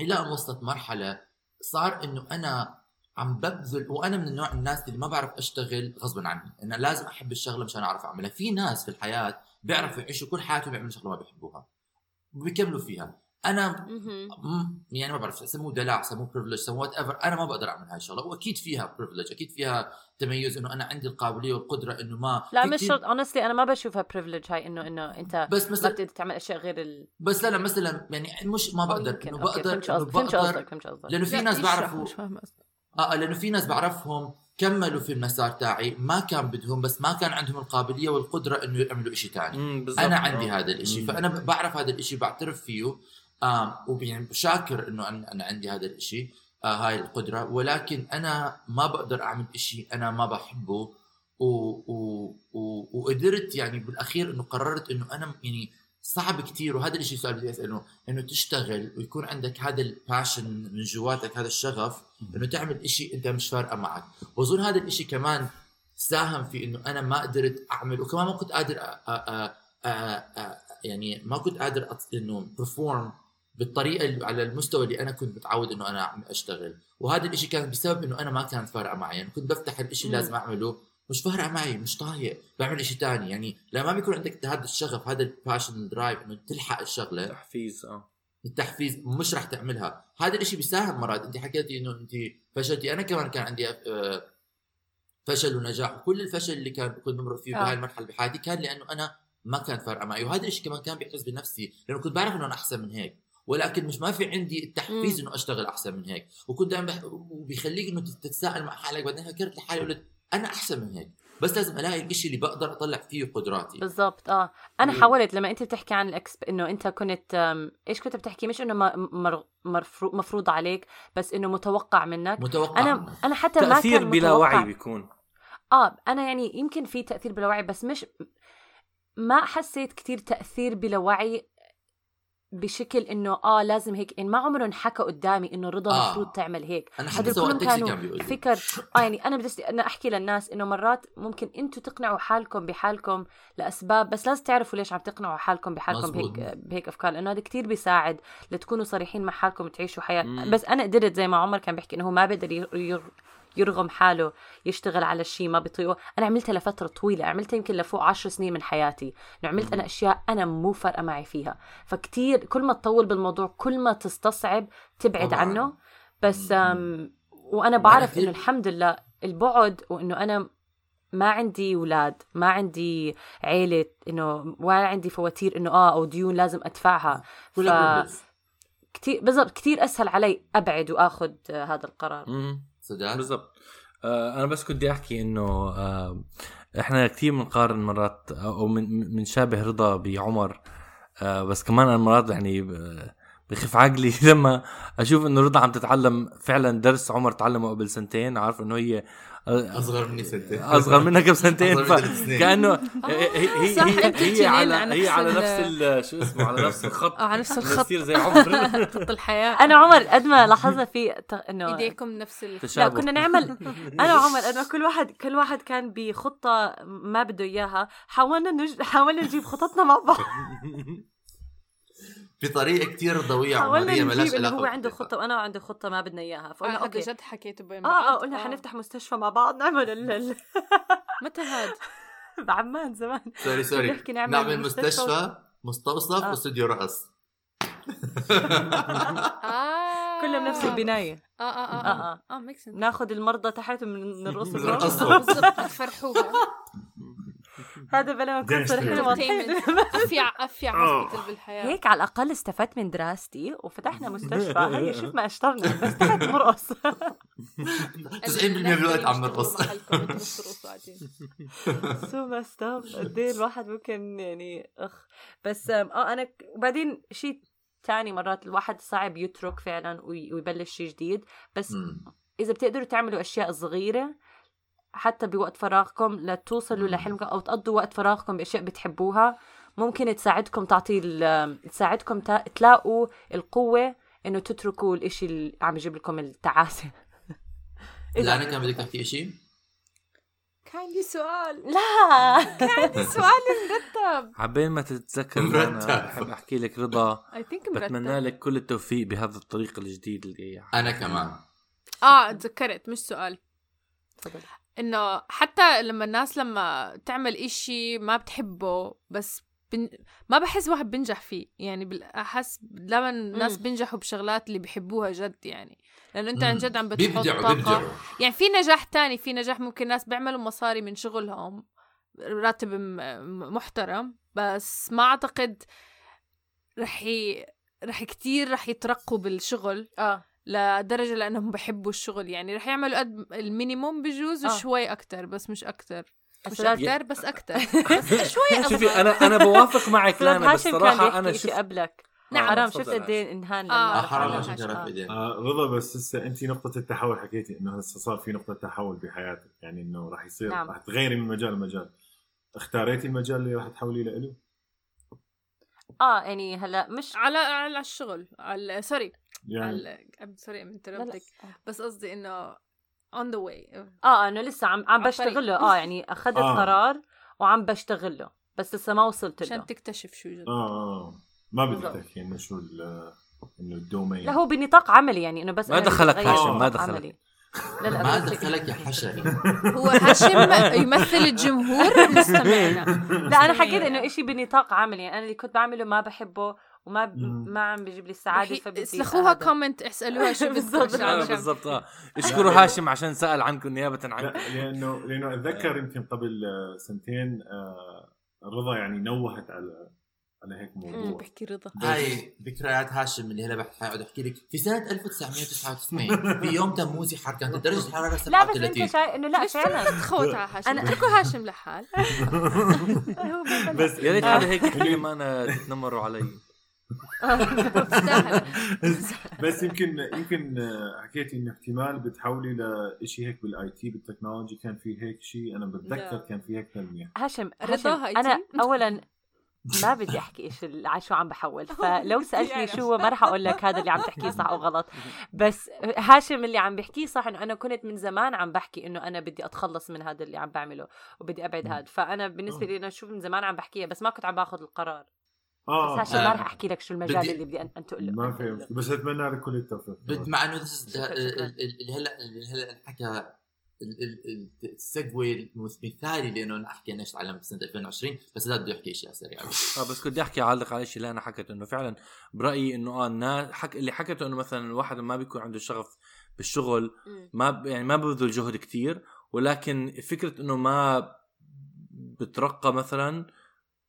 [SPEAKER 2] إلى أن وصلت مرحلة صار إنه أنا عم ببذل وأنا من النوع الناس اللي ما بعرف أشتغل غصبا عني. أنا لازم أحب الشغلة مشان أعرف أعملها. في ناس في الحياة بيعرفوا يعيشوا كل حياتهم بيعملوا شغلة ما بيحبوها. وبيكملوا فيها. أنا يعني ما بعرف سموه دلع سموه privilege سموه whatever أنا ما بقدر أعمل هاي الشغلة وأكيد فيها privilege أكيد فيها تميز إنه أنا عندي القابلية والقدرة إنه ما
[SPEAKER 4] لا مش شرط honestly أنا ما بشوفها privilege هاي إنه إنه أنت
[SPEAKER 2] بس
[SPEAKER 4] ما
[SPEAKER 2] مثلا
[SPEAKER 4] بتقدر تعمل أشياء غير ال
[SPEAKER 2] بس لا لا مثلا يعني مش ما بقدر.
[SPEAKER 4] إنه
[SPEAKER 2] بقدر
[SPEAKER 4] فهمت قصدك فهمت قصدك
[SPEAKER 2] لأنه في ناس بعرفوا
[SPEAKER 5] مش فاهمة قصدك.
[SPEAKER 2] آه لأنه في ناس بعرفهم كملوا في المسار تاعي ما كان بدهم بس ما كان عندهم القابلية والقدرة إنه يعملوا
[SPEAKER 3] مم، بالضبط.
[SPEAKER 2] أنا عندي
[SPEAKER 3] آه.
[SPEAKER 2] هذا الإشي
[SPEAKER 3] مم.
[SPEAKER 2] فأنا بعرف هذا الإشي بعترف فيه ويعني شاكر إنه أنا أنا عندي هذا الإشي. آه هاي القدرة. ولكن أنا ما بقدر أعمل إشي أنا ما بحبه. و و و وقدرت يعني بالأخير إنه قررت إنه أنا يعني صعب كتير. وهذا الشيء سؤال بدي أسأله إنه تشتغل ويكون عندك هذا الباشن من جواتك هذا الشغف إنه تعمل إشي أنت مش فارقة معك. وأظن هذا الإشي كمان ساهم في إنه أنا ما قدرت أعمل وكمان ما كنت قادر أ أ أ أ أ يعني ما كنت قادر إنه ب perform بالطريقة اللي على المستوى اللي أنا كنت متعود إنه أنا عم أشتغل. وهذا الإشي كان بسبب إنه أنا ما كانت فارقة معي. يعني كنت بفتح الإشي اللي. لازم أعمله. مش فارقة معي مش طايق. بعمل إشي تاني. يعني لما ما بيكون عندك هذا الشغف هذا ال passion ال drive إنه تلحق الشغلة.
[SPEAKER 3] تحفيز آه.
[SPEAKER 2] التحفيز مش رح تعملها. هذا الإشي بيساهم مرات. أنت حكيتي إنه أنت فشلتي. أنا كمان كان عندي آه، فشل ونجاح. وكل الفشل اللي كان كنت بمر فيه
[SPEAKER 4] آه.
[SPEAKER 2] بهاي المرحلة بحياتي كان لأنه أنا ما كانت فارقة معي. وهذا الشيء كمان كان بيحس بنفسي. لأنه كنت بعرف إنه أنا أحسن من هيك. ولكن مش ما في عندي التحفيز. إنه أشتغل أحسن من هيك. وكنت دائما بح... وبيخليك إنه تتساءل مع حالك. بعدين فكرت لحالي قلت أنا أحسن من هيك. بس لازم ألاقي الشيء اللي بقدر أطلع فيه قدراتي.
[SPEAKER 4] بالضبط آه. أنا
[SPEAKER 2] مم.
[SPEAKER 4] حاولت لما أنت بتحكي عن الاكسب إنه أنت كنت إيش كنت بتحكي؟ مش إنه ما- مر... مرفرو... مفروض عليك بس إنه متوقع منك.
[SPEAKER 2] متوقع
[SPEAKER 4] أنا
[SPEAKER 2] منك.
[SPEAKER 4] أنا حتى ما
[SPEAKER 3] تأثير
[SPEAKER 4] كان
[SPEAKER 3] بلا
[SPEAKER 4] متوقع.
[SPEAKER 3] وعي بيكون.
[SPEAKER 4] آه أنا يعني يمكن في تأثير بلا وعي بس مش ما حسيت كتير تأثير بلا وعي بشكل إنه آه لازم هيك يعني ما عمره انحكى قدامي إنه رضا
[SPEAKER 2] آه.
[SPEAKER 4] المفروض تعمل هيك أنا
[SPEAKER 2] حتى
[SPEAKER 4] كلهم كانوا
[SPEAKER 2] كان
[SPEAKER 4] فكر آه يعني أنا بدي أنا أحكي للناس إنه مرات ممكن أنتم تقنعوا حالكم بحالكم لأسباب بس لازم تعرفوا ليش عم تقنعوا حالكم بحالكم
[SPEAKER 2] مزبوط.
[SPEAKER 4] بهيك بهيك أفكار لأنه هذا كتير بيساعد لتكونوا صريحين مع حالكم تعيشوا حياة
[SPEAKER 3] مم.
[SPEAKER 4] بس أنا قدرت زي ما عمر كان بيحكي إنه هو ما بقدر ير- يرغم حاله يشتغل على الشيء ما بيطيقه أنا عملتها لفترة طويلة عملتها يمكن لفوق عشر سنين من حياتي. انه عملت أنا أشياء أنا مو فارقة معي فيها. فكتير كل ما تطول بالموضوع كل ما تستصعب تبعد
[SPEAKER 2] طبعاً.
[SPEAKER 4] عنه. بس
[SPEAKER 2] وأنا
[SPEAKER 4] بعرف إنه الحمد لله البعد وإنه أنا ما عندي أولاد ما عندي عيلة إنه ولا عندي فواتير إنه آه أو ديون لازم
[SPEAKER 2] أدفعها.
[SPEAKER 4] ف-. كتير بالضبط كتير أسهل علي أبعد وآخذ هذا القرار.
[SPEAKER 3] مم.
[SPEAKER 2] سداد
[SPEAKER 3] بالضبط. آه أنا بس كنت بدي أحكي إنه آه إحنا كثير بنقارن مرات أو من بنشابه رضا بعمر. آه بس كمان أنا مرات يعني بخف عقلي [laughs] لما أشوف إنه رضا عم تتعلم فعلا درس عمر تعلمه قبل سنتين. عارف إنه هي آه،
[SPEAKER 2] أصغر مني سنتين
[SPEAKER 3] أصغر منك بسنتين.
[SPEAKER 2] أصغر مني بثلاث سنين.
[SPEAKER 3] فكانه هي هي هي, هي على هي
[SPEAKER 5] نفس
[SPEAKER 3] على نفس ال- شو اسمه على نفس الخط.
[SPEAKER 5] آه على نفس الخط.
[SPEAKER 3] نصير زي عمر. [laughs]
[SPEAKER 5] خط الحياة.
[SPEAKER 4] أنا عمر قد ما لاحظنا في ت- إنه
[SPEAKER 5] إيديكم نفس
[SPEAKER 4] لا كنا نعمل [laughs] أنا وعمر قد ما كل واحد كل واحد كان بخطة ما بده إياها حاولنا نج... حاولنا نجيب خططنا مع بعض. [laughs]
[SPEAKER 2] بطريقة كثير ضويه
[SPEAKER 4] حاولنا نجيب انه
[SPEAKER 2] علاقة
[SPEAKER 4] هو عنده. خطة وأنا عنده خطة ما بدنا إياها فقلنا okay.
[SPEAKER 5] جد حكيته بين
[SPEAKER 4] آه آه قلنا حنفتح مستشفى مع بعض نعمل ال... [laughs]
[SPEAKER 5] متى هاد؟ [laughs]
[SPEAKER 4] بعمان زمان.
[SPEAKER 2] sorry sorry.
[SPEAKER 4] نحكي نعمل
[SPEAKER 2] نعمل
[SPEAKER 4] مستشفى.
[SPEAKER 2] مستشفى مستوصف
[SPEAKER 4] آه.
[SPEAKER 2] واستوديو رقص [laughs]
[SPEAKER 5] آه.
[SPEAKER 4] كلهم بنفس
[SPEAKER 5] البناية. آه
[SPEAKER 4] آه
[SPEAKER 5] آه
[SPEAKER 4] آه
[SPEAKER 5] آه. make sense
[SPEAKER 4] ناخذ المرضى تحت من
[SPEAKER 2] نرقصهم.
[SPEAKER 5] بالضبط تفرحوها.
[SPEAKER 4] هذا بلا ما
[SPEAKER 6] Gangster.
[SPEAKER 4] صريحين واضحين
[SPEAKER 5] افيع أفيع هوسبيتال بالحياة.
[SPEAKER 4] هيك على الأقل استفدت من دراستي وفتحنا مستشفى. [laughs] هي شوف ما اشترنا بس تحت مرقص.
[SPEAKER 2] 90% من الوقت عم نرقص
[SPEAKER 4] سو ماست اب قد إيه الواحد ممكن يعني أخ. بس آه أنا وبعدين شيء تاني مرات الواحد صعب يترك فعلا وي- ويبلش شيء جديد. بس. إذا بتقدروا تعملوا أشياء صغيرة حتى بوقت فراغكم لتوصلوا لحلمكم أو تقضوا وقت فراغكم بأشياء بتحبوها. ممكن تساعدكم تعطي تساعدكم تا- تلاقوا القوة إنه تتركوا الإشي اللي عم يجيب لكم التعاسة. [laughs]
[SPEAKER 2] لا أنا كان بدك تحكي شيء
[SPEAKER 5] كان عندي سؤال.
[SPEAKER 4] لا. [laughs]
[SPEAKER 5] سؤال مرتب.
[SPEAKER 3] عبين ما تتذكر
[SPEAKER 2] مرتب.
[SPEAKER 3] أنا بحب أحكي لك رضا. بتمنى لك كل التوفيق بهذا الطريق الجديد اللي
[SPEAKER 2] أنا كمان.
[SPEAKER 5] آه تذكرت مش سؤال.
[SPEAKER 4] تفضل.
[SPEAKER 5] إنه حتى لما الناس لما تعمل إشي ما بتحبه بس بن... ما بحس واحد بنجح فيه. يعني أحس لما الناس. بينجحوا بشغلات اللي بيحبوها جد يعني. لأنه أنت عن. جد عم بتحط طاقة.
[SPEAKER 2] بيبدعوا.
[SPEAKER 5] يعني في نجاح تاني في نجاح ممكن ناس بيعملوا مصاري من شغلهم راتب محترم بس ما أعتقد رح ي... رح كتير رح يترقوا بالشغل.
[SPEAKER 4] آه.
[SPEAKER 5] لدرجة لأنهم بحبوا الشغل يعني رح يعملوا قد المينيموم بجوز
[SPEAKER 4] آه.
[SPEAKER 5] وشوي أكتر بس مش أكتر مش أكتر بس أكتر [laughs] بس شوي [laughs]
[SPEAKER 3] شوفي
[SPEAKER 5] أصغر
[SPEAKER 3] أنا أنا بوافق معك [laughs] لأنا بس
[SPEAKER 4] بيحكي شيء
[SPEAKER 3] شفت
[SPEAKER 4] قبلك
[SPEAKER 5] نعم.
[SPEAKER 4] حرام
[SPEAKER 3] تفضل
[SPEAKER 4] شفت. قد إيه إنهان
[SPEAKER 5] آه،
[SPEAKER 4] لما
[SPEAKER 2] آه، حرام كان
[SPEAKER 5] آه.
[SPEAKER 6] آه رضا بس هسه انت نقطة التحول حكيتي إنه هسه صار في نقطة تحول بحياتك يعني إنه راح يصير
[SPEAKER 4] نعم.
[SPEAKER 6] راح تغيري من مجال لمجال اختاريتي المجال اللي راح تحولي له؟
[SPEAKER 4] آه يعني هلأ مش
[SPEAKER 5] على على الشغل على sorry
[SPEAKER 6] يعني.
[SPEAKER 5] sorry من. تربتك بس قصدي إنه on the way.
[SPEAKER 4] آه إنه لسه عم عم
[SPEAKER 5] على
[SPEAKER 4] بشتغل له
[SPEAKER 5] الطريق.
[SPEAKER 4] آه [laughs] يعني أخذت
[SPEAKER 6] آه.
[SPEAKER 4] قرار وعم بشتغل له بس لسه ما وصلت له.
[SPEAKER 5] عشان تكتشف شو جد.
[SPEAKER 6] آه آه. ما بدك. تحكي إنه شو ال- إنه ال domain
[SPEAKER 4] لا هو بنطاق عملي يعني إنه بس
[SPEAKER 3] ما دخلك
[SPEAKER 6] هاشم، ما
[SPEAKER 3] دخلك.
[SPEAKER 4] عملي. [laughs] لا لا
[SPEAKER 2] ما دخلك يا حشري. [laughs]
[SPEAKER 5] هو هاشم يمثل الجمهور. مستمعنا.
[SPEAKER 4] لا أنا حكيت إنه إشي بنطاق عملي. يعني أنا اللي كنت بعمله ما بحبه. وما ب... ما عم بيجيب لي السعاده فبدي
[SPEAKER 5] اسلخوها. comment اسألوها شو [laughs]
[SPEAKER 4] بالضبط.
[SPEAKER 5] بالضبط
[SPEAKER 3] آه،
[SPEAKER 5] عشان-
[SPEAKER 3] بالضبط. آه. اشكروا هاشم عشان سأل عنكم نيابة
[SPEAKER 6] لا
[SPEAKER 3] عنكم [laughs]
[SPEAKER 6] لأنه لأنه أتذكر يمكن قبل آه، سنتين آه، رضا يعني نوهت على على هيك موضوع.
[SPEAKER 5] بحكي رضا.
[SPEAKER 2] هاي ذكريات هاشم اللي هلا بحاول أحكي لك. في سنة 1999 في يوم تموزي حر كانت [laughs] درجه الحراره
[SPEAKER 4] لا بس
[SPEAKER 2] 37
[SPEAKER 4] أنت شايف إنه لا فعلا.
[SPEAKER 5] تخوت على هاشم؟
[SPEAKER 4] أنا-
[SPEAKER 5] اتركوا هاشم لحال.
[SPEAKER 6] بس
[SPEAKER 3] يا ريت. حدا هيك أنا تتنمروا علي.
[SPEAKER 6] بس يمكن يمكن حكيتي انه احتمال بتحولي لشيء هيك بال IT بالتكنولوجي كان في هيك شيء أنا بتذكر. كان في هيك تنمية.
[SPEAKER 4] هاشم
[SPEAKER 5] رضا
[SPEAKER 4] هاشم
[SPEAKER 5] هاي أنا؟
[SPEAKER 4] اولا ما بدي أحكي إيش شو عم بحول [laughs] فلو
[SPEAKER 5] سألتني.
[SPEAKER 4] شو ما رح أقول لك هذا اللي عم [laughs] تحكيه صح أو غلط بس هاشم اللي عم بحكيه صح إنه أنا كنت من زمان عم بحكي إنه أنا بدي أتخلص من هذا اللي عم بعمله وبدي أبعد هذا فأنا بالنسبة لي أنا شو من زمان عم بحكيها بس ما كنت عم باخذ القرار. بس
[SPEAKER 6] آه.
[SPEAKER 4] هاشم ما رح أحكي لك شو المجال
[SPEAKER 2] بدي-
[SPEAKER 4] اللي بدي أن- انتقل له
[SPEAKER 6] ما في. بس أتمنى لك كل التوفيق.
[SPEAKER 2] بد- مع إنه اللي هلا اللي هلا انحكى ال- ال- ال- السجوي المثالي لأنه أنا أحكي أنا إيش تعلمت سنة 2020 بس لا بدي أحكي إشياء سريعة.
[SPEAKER 3] آه بس بدي أحكي اعلق على الشيء اللي أنا حكيته إنه فعلا برأيي إنه آه الناس حك... اللي حكته إنه مثلا الواحد ما بيكون عنده شغف بالشغل ما ب... يعني ما ببذل جهد كتير ولكن فكرة إنه ما بترقى مثلا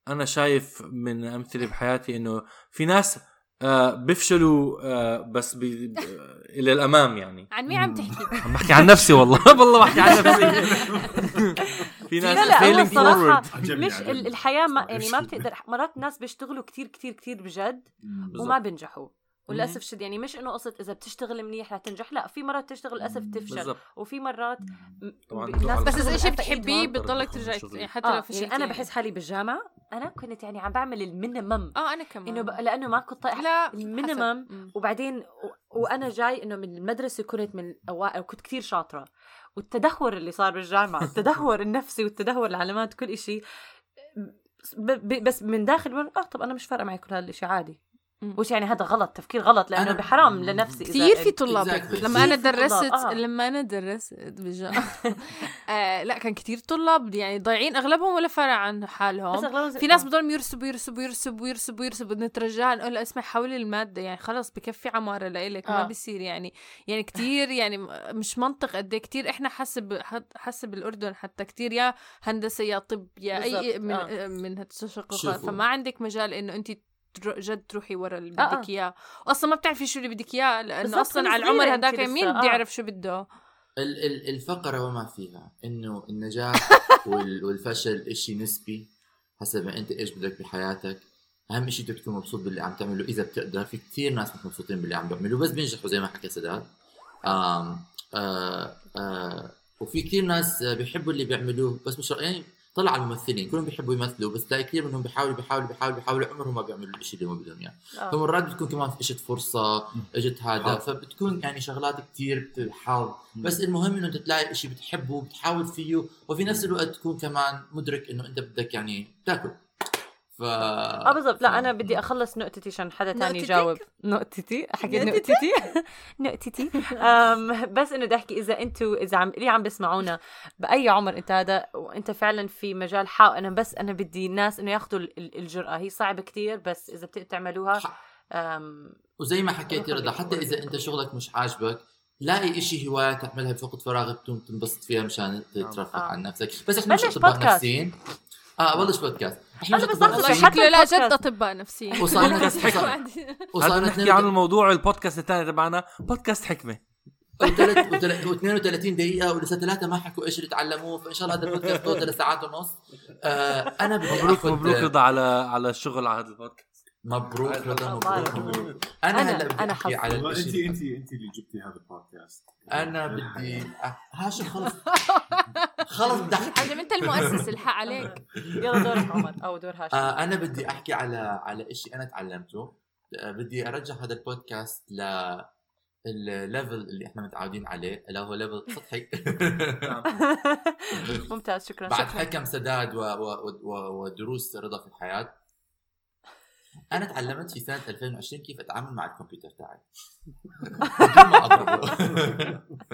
[SPEAKER 3] أنا شايف من أمثلة بحياتي إنه في ناس آه بيفشلوا آه بس بي... ب- إلى الأمام يعني
[SPEAKER 5] عن مين عم تحكي؟
[SPEAKER 3] عم بحكي عن نفسي والله [laughs] والله بحكي عن نفسي [laughs] في ناس
[SPEAKER 4] لا لا هو مش
[SPEAKER 6] عجبني.
[SPEAKER 4] ال- الحياة ما يعني ما بتقدر مرات الناس بيشتغلوا كتير كتير كتير بجد. وما بينجحوا وللأسف شد يعني مش إنه قصة إذا بتشتغل منيح رح تنجح لأ في مرات تشتغل للأسف تفشل.
[SPEAKER 3] بالضبط.
[SPEAKER 4] وفي مرات
[SPEAKER 3] طبعاً
[SPEAKER 4] الناس
[SPEAKER 5] بس
[SPEAKER 4] إذا
[SPEAKER 5] شيء بتحبيه بتضلك ترجعي. يعني حتى لو
[SPEAKER 4] آه
[SPEAKER 5] فشلتي.
[SPEAKER 4] يعني أنا بحس حالي بالجامعة أنا كنت يعني عم بعمل ال
[SPEAKER 5] minimum. آه أنا كمان.
[SPEAKER 4] إنه ب... لأنه ما كنت طايقه
[SPEAKER 5] لا ال minimum.
[SPEAKER 4] وبعدين و... وأنا جاي إنه من المدرسة كنت من الاوائل وكنت كثير شاطرة. والتدهور اللي صار بالجامعة [laughs] التدهور النفسي والتدهور العلامات كل إشي ب... ب... بس من داخل آه طب أنا مش فارقة معي كل هذا الشيء عادي. وش يعني هذا غلط تفكير غلط لأنه
[SPEAKER 2] أنا-
[SPEAKER 4] بحرام لنفسي إذا-
[SPEAKER 5] كثير في طلاب. لما
[SPEAKER 4] أنا
[SPEAKER 5] درست
[SPEAKER 4] آه.
[SPEAKER 5] لما أنا درست بالجامعة [laughs] آه لا كان كثير طلاب يعني ضايعين أغلبهم ولا فارق عن
[SPEAKER 4] بس
[SPEAKER 5] حالهم
[SPEAKER 4] أغلبهم-
[SPEAKER 5] في ناس
[SPEAKER 4] آه.
[SPEAKER 5] بضلهم يرسبوا يرسبوا يرسبوا يرسبوا يرسبوا بدنا نترجاها نقول اسمع حولي المادة يعني خلص بكفي عمارة لإلك ما
[SPEAKER 4] آه.
[SPEAKER 5] بيصير يعني يعني كثير يعني مش منطق قد إيه كثير إحنا حسب حسب الأردن حتى كثير يا هندسة يا طب يا أي
[SPEAKER 4] بالضبط،
[SPEAKER 5] من
[SPEAKER 4] آه.
[SPEAKER 5] من التشققات
[SPEAKER 2] شوفوا.
[SPEAKER 5] فما عندك مجال إنه أنت جد تروحي ورا اللي
[SPEAKER 4] آه، آه.
[SPEAKER 5] بدك إياه. أصلا ما بتعرفي شو اللي بدك
[SPEAKER 4] إياه
[SPEAKER 5] لأنه
[SPEAKER 4] أصلا
[SPEAKER 5] على العمر
[SPEAKER 4] لسه،
[SPEAKER 5] مين بده
[SPEAKER 4] آه.
[SPEAKER 5] يعرف شو بده؟
[SPEAKER 2] ال- ال- الفقرة وما فيها. إنه النجاح [laughs] وال- والفشل إشي نسبي. حسب ما أنت إيش بدك بحياتك؟ أهم شيء بدك تكون مبسوط باللي عم تعمله إذا بتقدر. في كثير ناس مش مبسوطين باللي عم بيعملوا بس بينجحوا زي ما حكى سداد. آم آه آه وفي كثير ناس بيحبوا اللي بيعملوه بس مش يعني طلع على الممثلين كلهم بيحبوا يمثلوا بس تلاقي كثير منهم بيحاولوا بيحاولوا بيحاولوا بيحاولوا عمرهم ما بيعملوا الشيء اللي هم بدهم إياه.
[SPEAKER 4] آه.
[SPEAKER 2] فمرات بتكون كمان اجت فرصة اجت هذا
[SPEAKER 6] حظ.
[SPEAKER 2] فبتكون يعني شغلات كثير حظ بس المهم إنه أنت تلاقي شيء بتحبه وبتحاول فيه وفي نفس الوقت تكون كمان مدرك إنه أنت بدك يعني تاكل. ف
[SPEAKER 4] آه بالضبط. لا أنا بدي أخلص نقطتي عشان حدا تاني؟ يجاوب. نقطتي؟ حكيت؟ نقطتي؟ [laughs] نقطتي. [laughs] بس إنه بدي أحكي إذا أنتوا إذا عم اللي عم بسمعونا بأي عمر أنت هذا وأنت فعلا في مجال حاول أنا بس أنا بدي الناس إنه ياخذوا ال- ال- الجرأة. هي صعبة كتير بس إذا بتقدروا تعملوها أم،
[SPEAKER 2] وزي ما حكيتي رضا حتى إذا أنت شغلك مش عاجبك لاقي إشي هواية تعملها بوقت فراغك تنبسط فيها مشان ترفه
[SPEAKER 4] آه.
[SPEAKER 2] عن نفسك. بس إحنا مش أطباء
[SPEAKER 4] بودكاست.
[SPEAKER 2] نفسيين. آه بلش بودكاست.
[SPEAKER 4] إحنا بس
[SPEAKER 2] نفسيين
[SPEAKER 4] حتى
[SPEAKER 5] شكله لا جد. أطباء نفسيين.
[SPEAKER 3] بودكاست
[SPEAKER 2] وصلنا
[SPEAKER 3] هلا نحكي
[SPEAKER 2] 32
[SPEAKER 3] عن الموضوع البودكاست الثاني تبعنا بودكاست حكمة.
[SPEAKER 2] و32 دقيقة ولسه ثلاثة ما حكوا إيش اللي تعلموه فإن شاء الله هذا البودكاست طول ساعات ونص. آه أنا بدي
[SPEAKER 3] مبروك مبروك رضا على على الشغل على هذا البودكاست.
[SPEAKER 2] مبروك رضا مبروك. مبروك. أنا
[SPEAKER 4] أنا-
[SPEAKER 2] هلا بدي أحكي
[SPEAKER 4] حظي.
[SPEAKER 2] على
[SPEAKER 6] والله انت انت انت اللي جبتي هذا البودكاست.
[SPEAKER 2] أنا بدي هاشم خلص. [laughs] خلص بدي أحكي.
[SPEAKER 5] عجب أنت المؤسس الحق عليك.
[SPEAKER 4] يلا دورك عمر أو دور هاشم.
[SPEAKER 2] آه أنا بدي أحكي على على شيء أنا تعلمته. آه بدي ارجع هذا البودكاست ل ال level اللي إحنا متعودين عليه اللي هو level سطحي. [laughs]
[SPEAKER 4] ممتاز شكرا
[SPEAKER 2] بعد
[SPEAKER 4] شكرا.
[SPEAKER 2] حكم سداد و... و... و... ودروس رضا في الحياة. أنا تعلمت في سنة 2020 كيف أتعامل مع الكمبيوتر تاعي بدون ما اضربه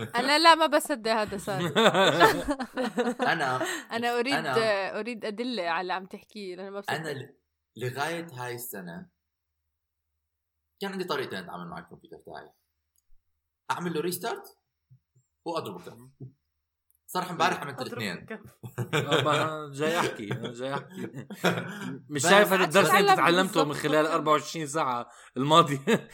[SPEAKER 2] [laughs]
[SPEAKER 5] أنا لا ما بصدق هذا صار [laughs]
[SPEAKER 2] أنا [laughs]
[SPEAKER 5] أنا أريد
[SPEAKER 2] أنا-
[SPEAKER 5] أريد ادله على اللي عم تحكيه لأنه ما بصدق.
[SPEAKER 2] أنا لغاية هاي السنة كان عندي طريقتين أتعامل مع الكمبيوتر تاعي أعمل له ريستارت وأضربه. صراحة امبارح عملت الاثنين.
[SPEAKER 3] جاي أحكي جاي أحكي. [laughs] مش شايف هذا الدرس انت تعلمته من. خلال 24 24 الماضية.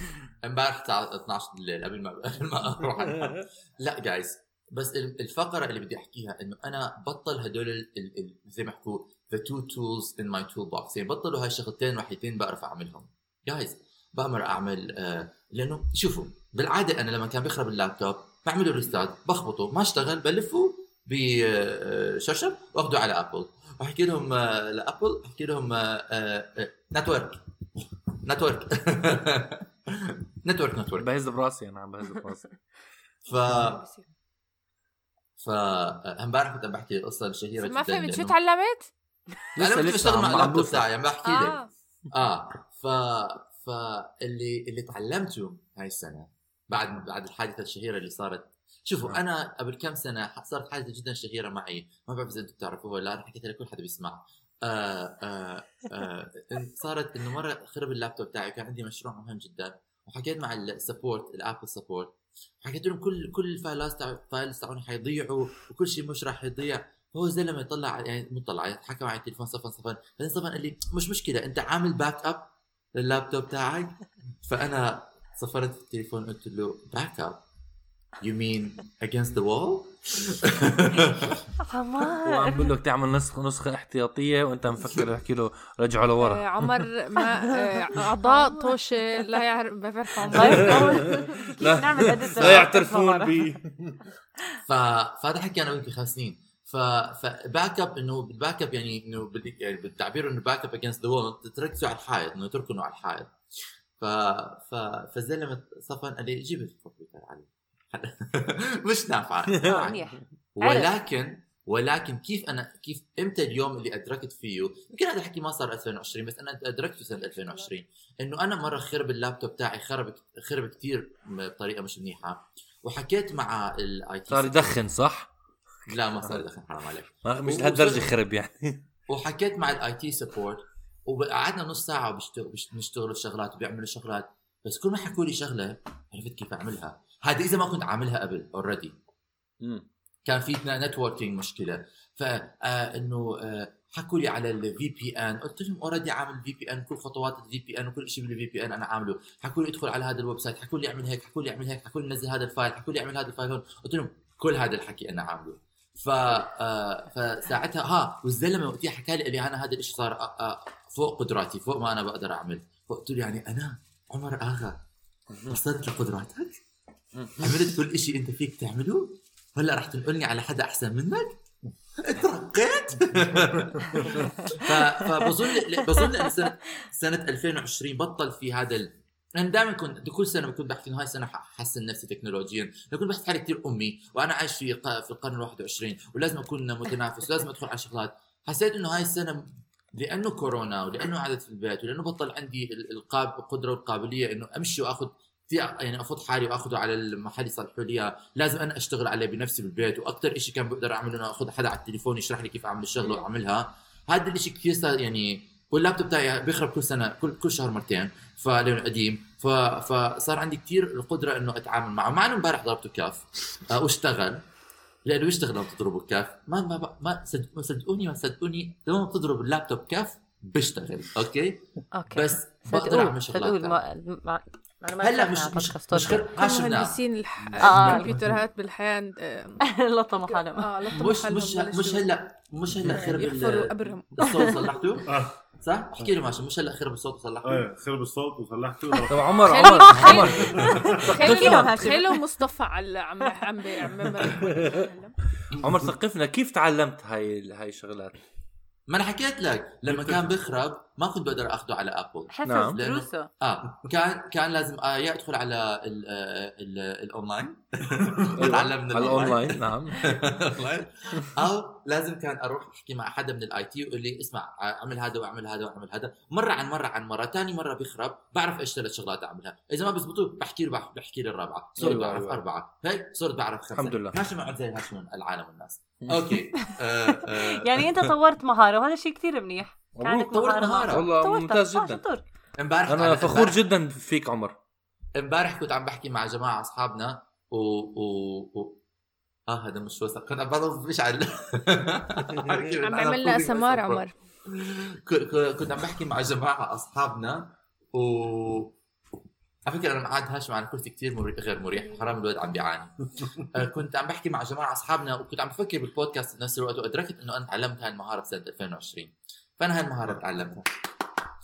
[SPEAKER 2] امبارح الساعة 12 بالليل قبل ما قبل ما أروح [laughs] لا جايز بس ال- الفقرة اللي بدي أحكيها إنه أنا بطل هدول ال- ال- ال- زي ما يحكوا the two tools in my toolbox. يعني بطلوا هاي الشغلتين الوحيدين بعرف أعملهم. جايز بأمر أعمل آه لأنه شوفوا بالعادة أنا لما كان بيخرب اللابتوب بعمله restart بخبطه ما اشتغل بلفه بشرشر واخده على Apple واحكي لهم آه ل Apple احكي لهم نتورك نتورك نتورك نتورك
[SPEAKER 3] بهز براسي أنا عم بهز براسي.
[SPEAKER 2] ف ف امبارح كنت عم بحكي القصة الشهيره
[SPEAKER 5] ما فهمت شو تعلمت؟
[SPEAKER 2] أنا كنت بشتغل مع اللابتوب. تاعي عم بحكي لك.
[SPEAKER 5] آه.
[SPEAKER 2] آه ف فاللي اللي تعلمته هاي السنة بعد بعد الحادثة الشهيرة اللي صارت شوفوا
[SPEAKER 3] نعم.
[SPEAKER 2] أنا قبل كم سنة صارت حادثه جدا شهيره معي. ما بعرف إذا أنتم بتعرفوها ولا أنا حكيتها لكل حدا بيسمع. آه آه آه صارت إنه مرة خرب اللابتوب تاعي كان عندي مشروع مهم جدا وحكيت مع ال support ال Apple support حكيت لهم كل كل الفايلات ال files تاعوني حيضيعوا وكل شيء مش راح يضيع. هو زي لما يطلع يعني مو طلع حكى معي التليفون صفن صفن. بعدين صفن قال لي مش مشكلة أنت عامل backup لللابتوب تاعك. فأنا صفرت التليفون قلت له باك اب You mean against the wall؟
[SPEAKER 3] وعم
[SPEAKER 4] عمر
[SPEAKER 3] بقول لك تعمل نسخه نسخة احتياطية وأنت مفكر تحكي له رجعه
[SPEAKER 5] آه،
[SPEAKER 3] لورا
[SPEAKER 5] عمر ما آه، أعضاء طوشه لا يعرف ما بيعرفوا [laughs]
[SPEAKER 2] لا.
[SPEAKER 3] لا يعترفون؟ بي. [laughs]
[SPEAKER 2] فهذا حكي أنا ويمكن خمس سنين ف فباك اب انه بالباك اب يعني إنه بال... يعني بالتعبير إنه باك اب اجينست ذا وول تركزوا على الحائط إنه تركنوا على الحائط ف ف فالزلمه صفن قال لي جيب الكمبيوتر علي مش
[SPEAKER 4] نافعة. منيح [laughs]
[SPEAKER 2] ولكن ولكن كيف أنا كيف إمتى اليوم اللي أدركت فيه يمكن هذا الحكي ما صار 2020 بس أنا أدركته سنة 2020 إنه أنا مرة خرب اللابتوب تاعي خرب خرب كثير بطريقه مش منيحة وحكيت مع ال IT
[SPEAKER 3] صار يدخن صح؟
[SPEAKER 2] لا ما صار يدخن حرام عليك.
[SPEAKER 3] مش لهالدرجه خرب يعني. [laughs]
[SPEAKER 2] وحكيت مع ال IT support وقعدنا نص ساعة بيشتغل بنشتغلوا الشغلات وبيعملوا شغلات بس كل ما حكوا لي شغلة عرفت كيف أعملها؟ هذا إذا ما كنت عاملها قبل already كان في networking مشكلة. فانه حكوا لي على ال VPN قلت لهم already عامل VPN كل خطوات ال VPN وكل شيء بال VPN أنا عامله. حكوا لي ادخل على هذا ال website حكوا لي اعمل هيك حكوا لي اعمل هيك حكوا لي نزل هذا ال file حكوا لي اعمل هذا ال file هون. قلت لهم كل هذا الحكي أنا عامله. ف آه، فساعتها ها والزلمة وقتها حكى لي قال لي أنا هذا الشيء صار آه، آه، فوق قدراتي فوق ما أنا بقدر أعمل. فقلت له يعني أنا عمر آغا وصلت لقدراتك عملت كل شيء أنت فيك تعمله؟ هلأ رح تنقلني على حدا أحسن منك؟ ترقيت [laughs] ف- فبظن بظن سنه سنة 2020 بطل في هذا ال... أنا دائما كنت كل سنة بكون بحكي إنه هاي السنة ححسن نفسي تكنولوجيا. بكون بحس حالي كثير أمي وأنا عايش في في القرن ال 21 ولازم أكون متنافس ولازم أدخل على شغلات. حسيت إنه هاي السنة لأنه كورونا ولأنه قعدت في البيت ولأنه بطل عندي ال- القاب والقابلية إنه أمشي وآخذ يعني أفوت حالي واخذه على المحل يصلحوا لي إياه، لازم أنا أشتغل عليه بنفسي بالبيت وأكثر شيء كان بقدر أعمله إنه أخذ حدا على التليفون يشرح لي كيف أعمل الشغلة وأعملها. هذا الشيء كثير صار يعني واللابتوب تاعي بيخرب كل سنة كل كل شهر مرتين فلانه قديم. ف... فصار عندي كثير القدرة إنه أتعامل معه. مع إنه امبارح ضربته كاف آه، واشتغل. لأنه بيشتغل لما بتضربه كاف ما ما ما صد- ما صدقوني ما صدقوني. لما بتضرب اللابتوب كاف بيشتغل أوكي؟
[SPEAKER 4] أوكي.
[SPEAKER 2] بس بقدر اعمل شغلات
[SPEAKER 4] هلأ
[SPEAKER 2] مش مش مش
[SPEAKER 5] مهندسين.
[SPEAKER 4] آه.
[SPEAKER 5] الكمبيوترات بالحياة [laughs] آه،
[SPEAKER 4] لطموا حالهم.
[SPEAKER 5] آه لطموا
[SPEAKER 2] مش
[SPEAKER 5] حالهم
[SPEAKER 2] مش مش هلا مش هلأ خرب
[SPEAKER 5] يحفروا
[SPEAKER 2] ال-
[SPEAKER 5] قبرهم
[SPEAKER 2] الصوت [laughs] صلحته صح؟ احكي له ماشي مش هلأ خرب الصوت وصلحته
[SPEAKER 6] إيه خرب الصوت وصلحته
[SPEAKER 3] طب عمر
[SPEAKER 5] خلوا-
[SPEAKER 3] عمر عمر.
[SPEAKER 4] هاشم.
[SPEAKER 5] تخيلوا مصطفى على عم عم بي- عم
[SPEAKER 3] عمر ثقفنا. كيف تعلمت هاي هاي الشغلات؟
[SPEAKER 2] ما أنا حكيت لك لما كان بخرب ما كنت بقدر أخده على أبل.
[SPEAKER 4] حفظ
[SPEAKER 3] نعم.
[SPEAKER 4] دروسه.
[SPEAKER 2] آه كان كان لازم آه يا ادخل على ال- آه، ال- الأونلاين. اتعلم من
[SPEAKER 3] على الأونلاين. نعم.
[SPEAKER 2] أونلاين. أو لازم كان أروح أحكي مع حدا من الاي تي ويقول لي اسمع أعمل هذا وأعمل هذا وأعمل هذا. مرة عن مرة عن مرة ثاني مرة بيخرب بعرف إيش ثلاث شغلات أعملها. إذا ما بزبطوا بحكي له بح- بحكي لي الرابعه صرت
[SPEAKER 3] أيوة،
[SPEAKER 2] بعرف
[SPEAKER 3] أيوة.
[SPEAKER 2] أربعة. هيك صرت بعرف خمسة.
[SPEAKER 3] الحمد لله.
[SPEAKER 2] هاشم قعد زي هاشم العالم والناس. أوكي. [laughs] آه، آه،
[SPEAKER 4] يعني أنت طورت مهارة وهذا شيء كثير منيح.
[SPEAKER 2] طورت
[SPEAKER 4] مهارة
[SPEAKER 2] مهارة.
[SPEAKER 3] والله. ممتاز
[SPEAKER 4] آه،
[SPEAKER 3] جدا.
[SPEAKER 2] امبارح
[SPEAKER 3] أنا
[SPEAKER 2] أنا-
[SPEAKER 3] فخور جدا فيك عمر.
[SPEAKER 2] امبارح كنت عم بحكي مع جماعة أصحابنا و, و... و... آه هذا مش وثق. كنت عم بضرب مشعل
[SPEAKER 5] عم بيعمل لنا اسمار عمر.
[SPEAKER 2] كنت عم بحكي مع جماعة أصحابنا و على فكرة أنا معاد هاشم على كرسي كثير مري... غير مريح حرام الولد عم بيعاني. آه، كنت عم بحكي مع جماعة أصحابنا وكنت عم بفكر بالبودكاست بنفس الوقت وأدركت إنه أنا تعلمت هاي المهارة بسنة 2020 فأنا هاي المهارة تعلمتها.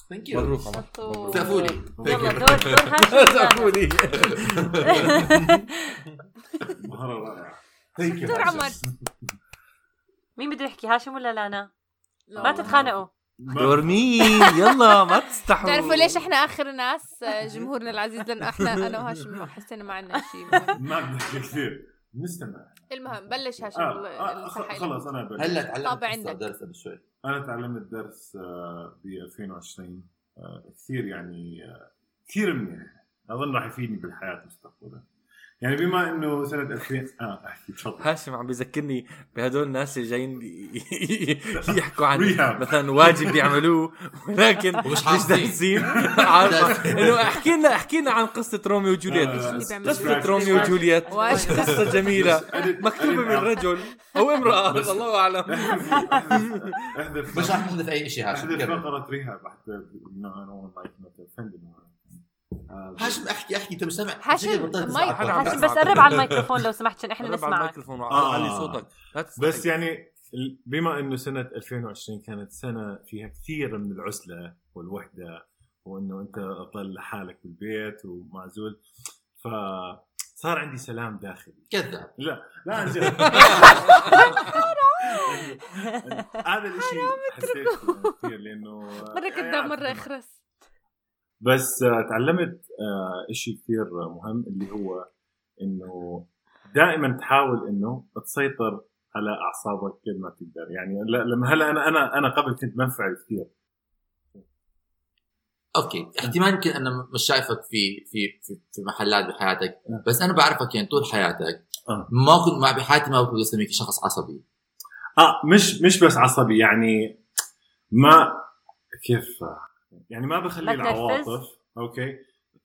[SPEAKER 2] thank you
[SPEAKER 3] مبروك عمر.
[SPEAKER 5] شطور.
[SPEAKER 3] مبروك.
[SPEAKER 2] سقفوا لي
[SPEAKER 4] يلا دور دور هاشم [laughs]
[SPEAKER 3] سقفوا لي [laughs]
[SPEAKER 6] مهارة رائعة.
[SPEAKER 5] دور عمر.
[SPEAKER 4] مين بده يحكي هاشم ولا لانا؟
[SPEAKER 5] لا.
[SPEAKER 4] ما تتخانقوا.
[SPEAKER 3] دور مين يلا ما تستحوا.
[SPEAKER 5] بتعرفوا ليش إحنا آخر ناس آه، جمهورنا العزيز لأنه إحنا أنا [laughs] وهاشم حسينا ما عندنا شيء.
[SPEAKER 6] ما بنحكي كثير. نستمع.
[SPEAKER 5] المهم بلش هاشم
[SPEAKER 6] آه آه خلص أنا بلش.
[SPEAKER 2] هلا تعلمت. درس قبل شوي.
[SPEAKER 6] أنا تعلمت درس آه، ب 2020 آه، كثير يعني كثير منيح. أظن راح يفيدني بالحياة مستقبلا. يعني بما إنه سنة 2000 آه أحكي تفضل
[SPEAKER 3] هاشم عم بيذكرني بهدول الناس اللي جايين [laughs] يحكوا عن. مثلا واجب بيعملوه ولكن مش. دارسين عارفة [laughs] إنه احكي لنا احكي لنا عن قصة روميو وجولييت
[SPEAKER 6] آه،
[SPEAKER 5] بيعمل قصة.
[SPEAKER 3] روميو وجولييت. قصة
[SPEAKER 6] جميلة
[SPEAKER 3] مكتوبة من رجل أو
[SPEAKER 6] امرأة
[SPEAKER 3] الله أعلم [laughs]
[SPEAKER 6] أحذف
[SPEAKER 2] مش رح نحذف أي شيء هاشم أحذف.
[SPEAKER 6] فقرة ريهاب حتى انه أنا offended
[SPEAKER 2] هاشم أحكي أحكي. انت مش سامع
[SPEAKER 5] هاشم،
[SPEAKER 4] هاشم. بس قرب على [laughs] الميكروفون لو سمحت عشان إحنا
[SPEAKER 3] قرب على
[SPEAKER 4] نسمعك
[SPEAKER 3] الميكروفون.
[SPEAKER 6] آه.
[SPEAKER 3] وعلي صوتك.
[SPEAKER 6] بس يعني بما إنه سنة 2020 كانت سنة فيها كثير من العزلة والوحدة وإنه أنت ضل لحالك بالبيت ومعزول فصار عندي سلام داخلي.
[SPEAKER 2] كذاب.
[SPEAKER 6] لا لا عن جد. [laughs] هذا الشيء حسيت كثير لأنه
[SPEAKER 5] مرة كذاب مرة اخرس
[SPEAKER 6] بس آه، تعلمت آه، شيء كثير مهم اللي هو إنه دائما تحاول إنه تسيطر على أعصابك قد ما تقدر. يعني لما هلأ أنا أنا أنا قبل كنت منفعل كثير.
[SPEAKER 2] okay. احتمال يمكن أنا مش شايفك في في في, في محلات بحياتك بس أنا بعرفك يعني طول حياتك.
[SPEAKER 6] آه.
[SPEAKER 2] ما كنت مع بحياتي ما كنت اسميك شخص عصبي.
[SPEAKER 6] آه مش مش بس عصبي يعني ما كيف؟ يعني ما بخلي؟ العواطف okay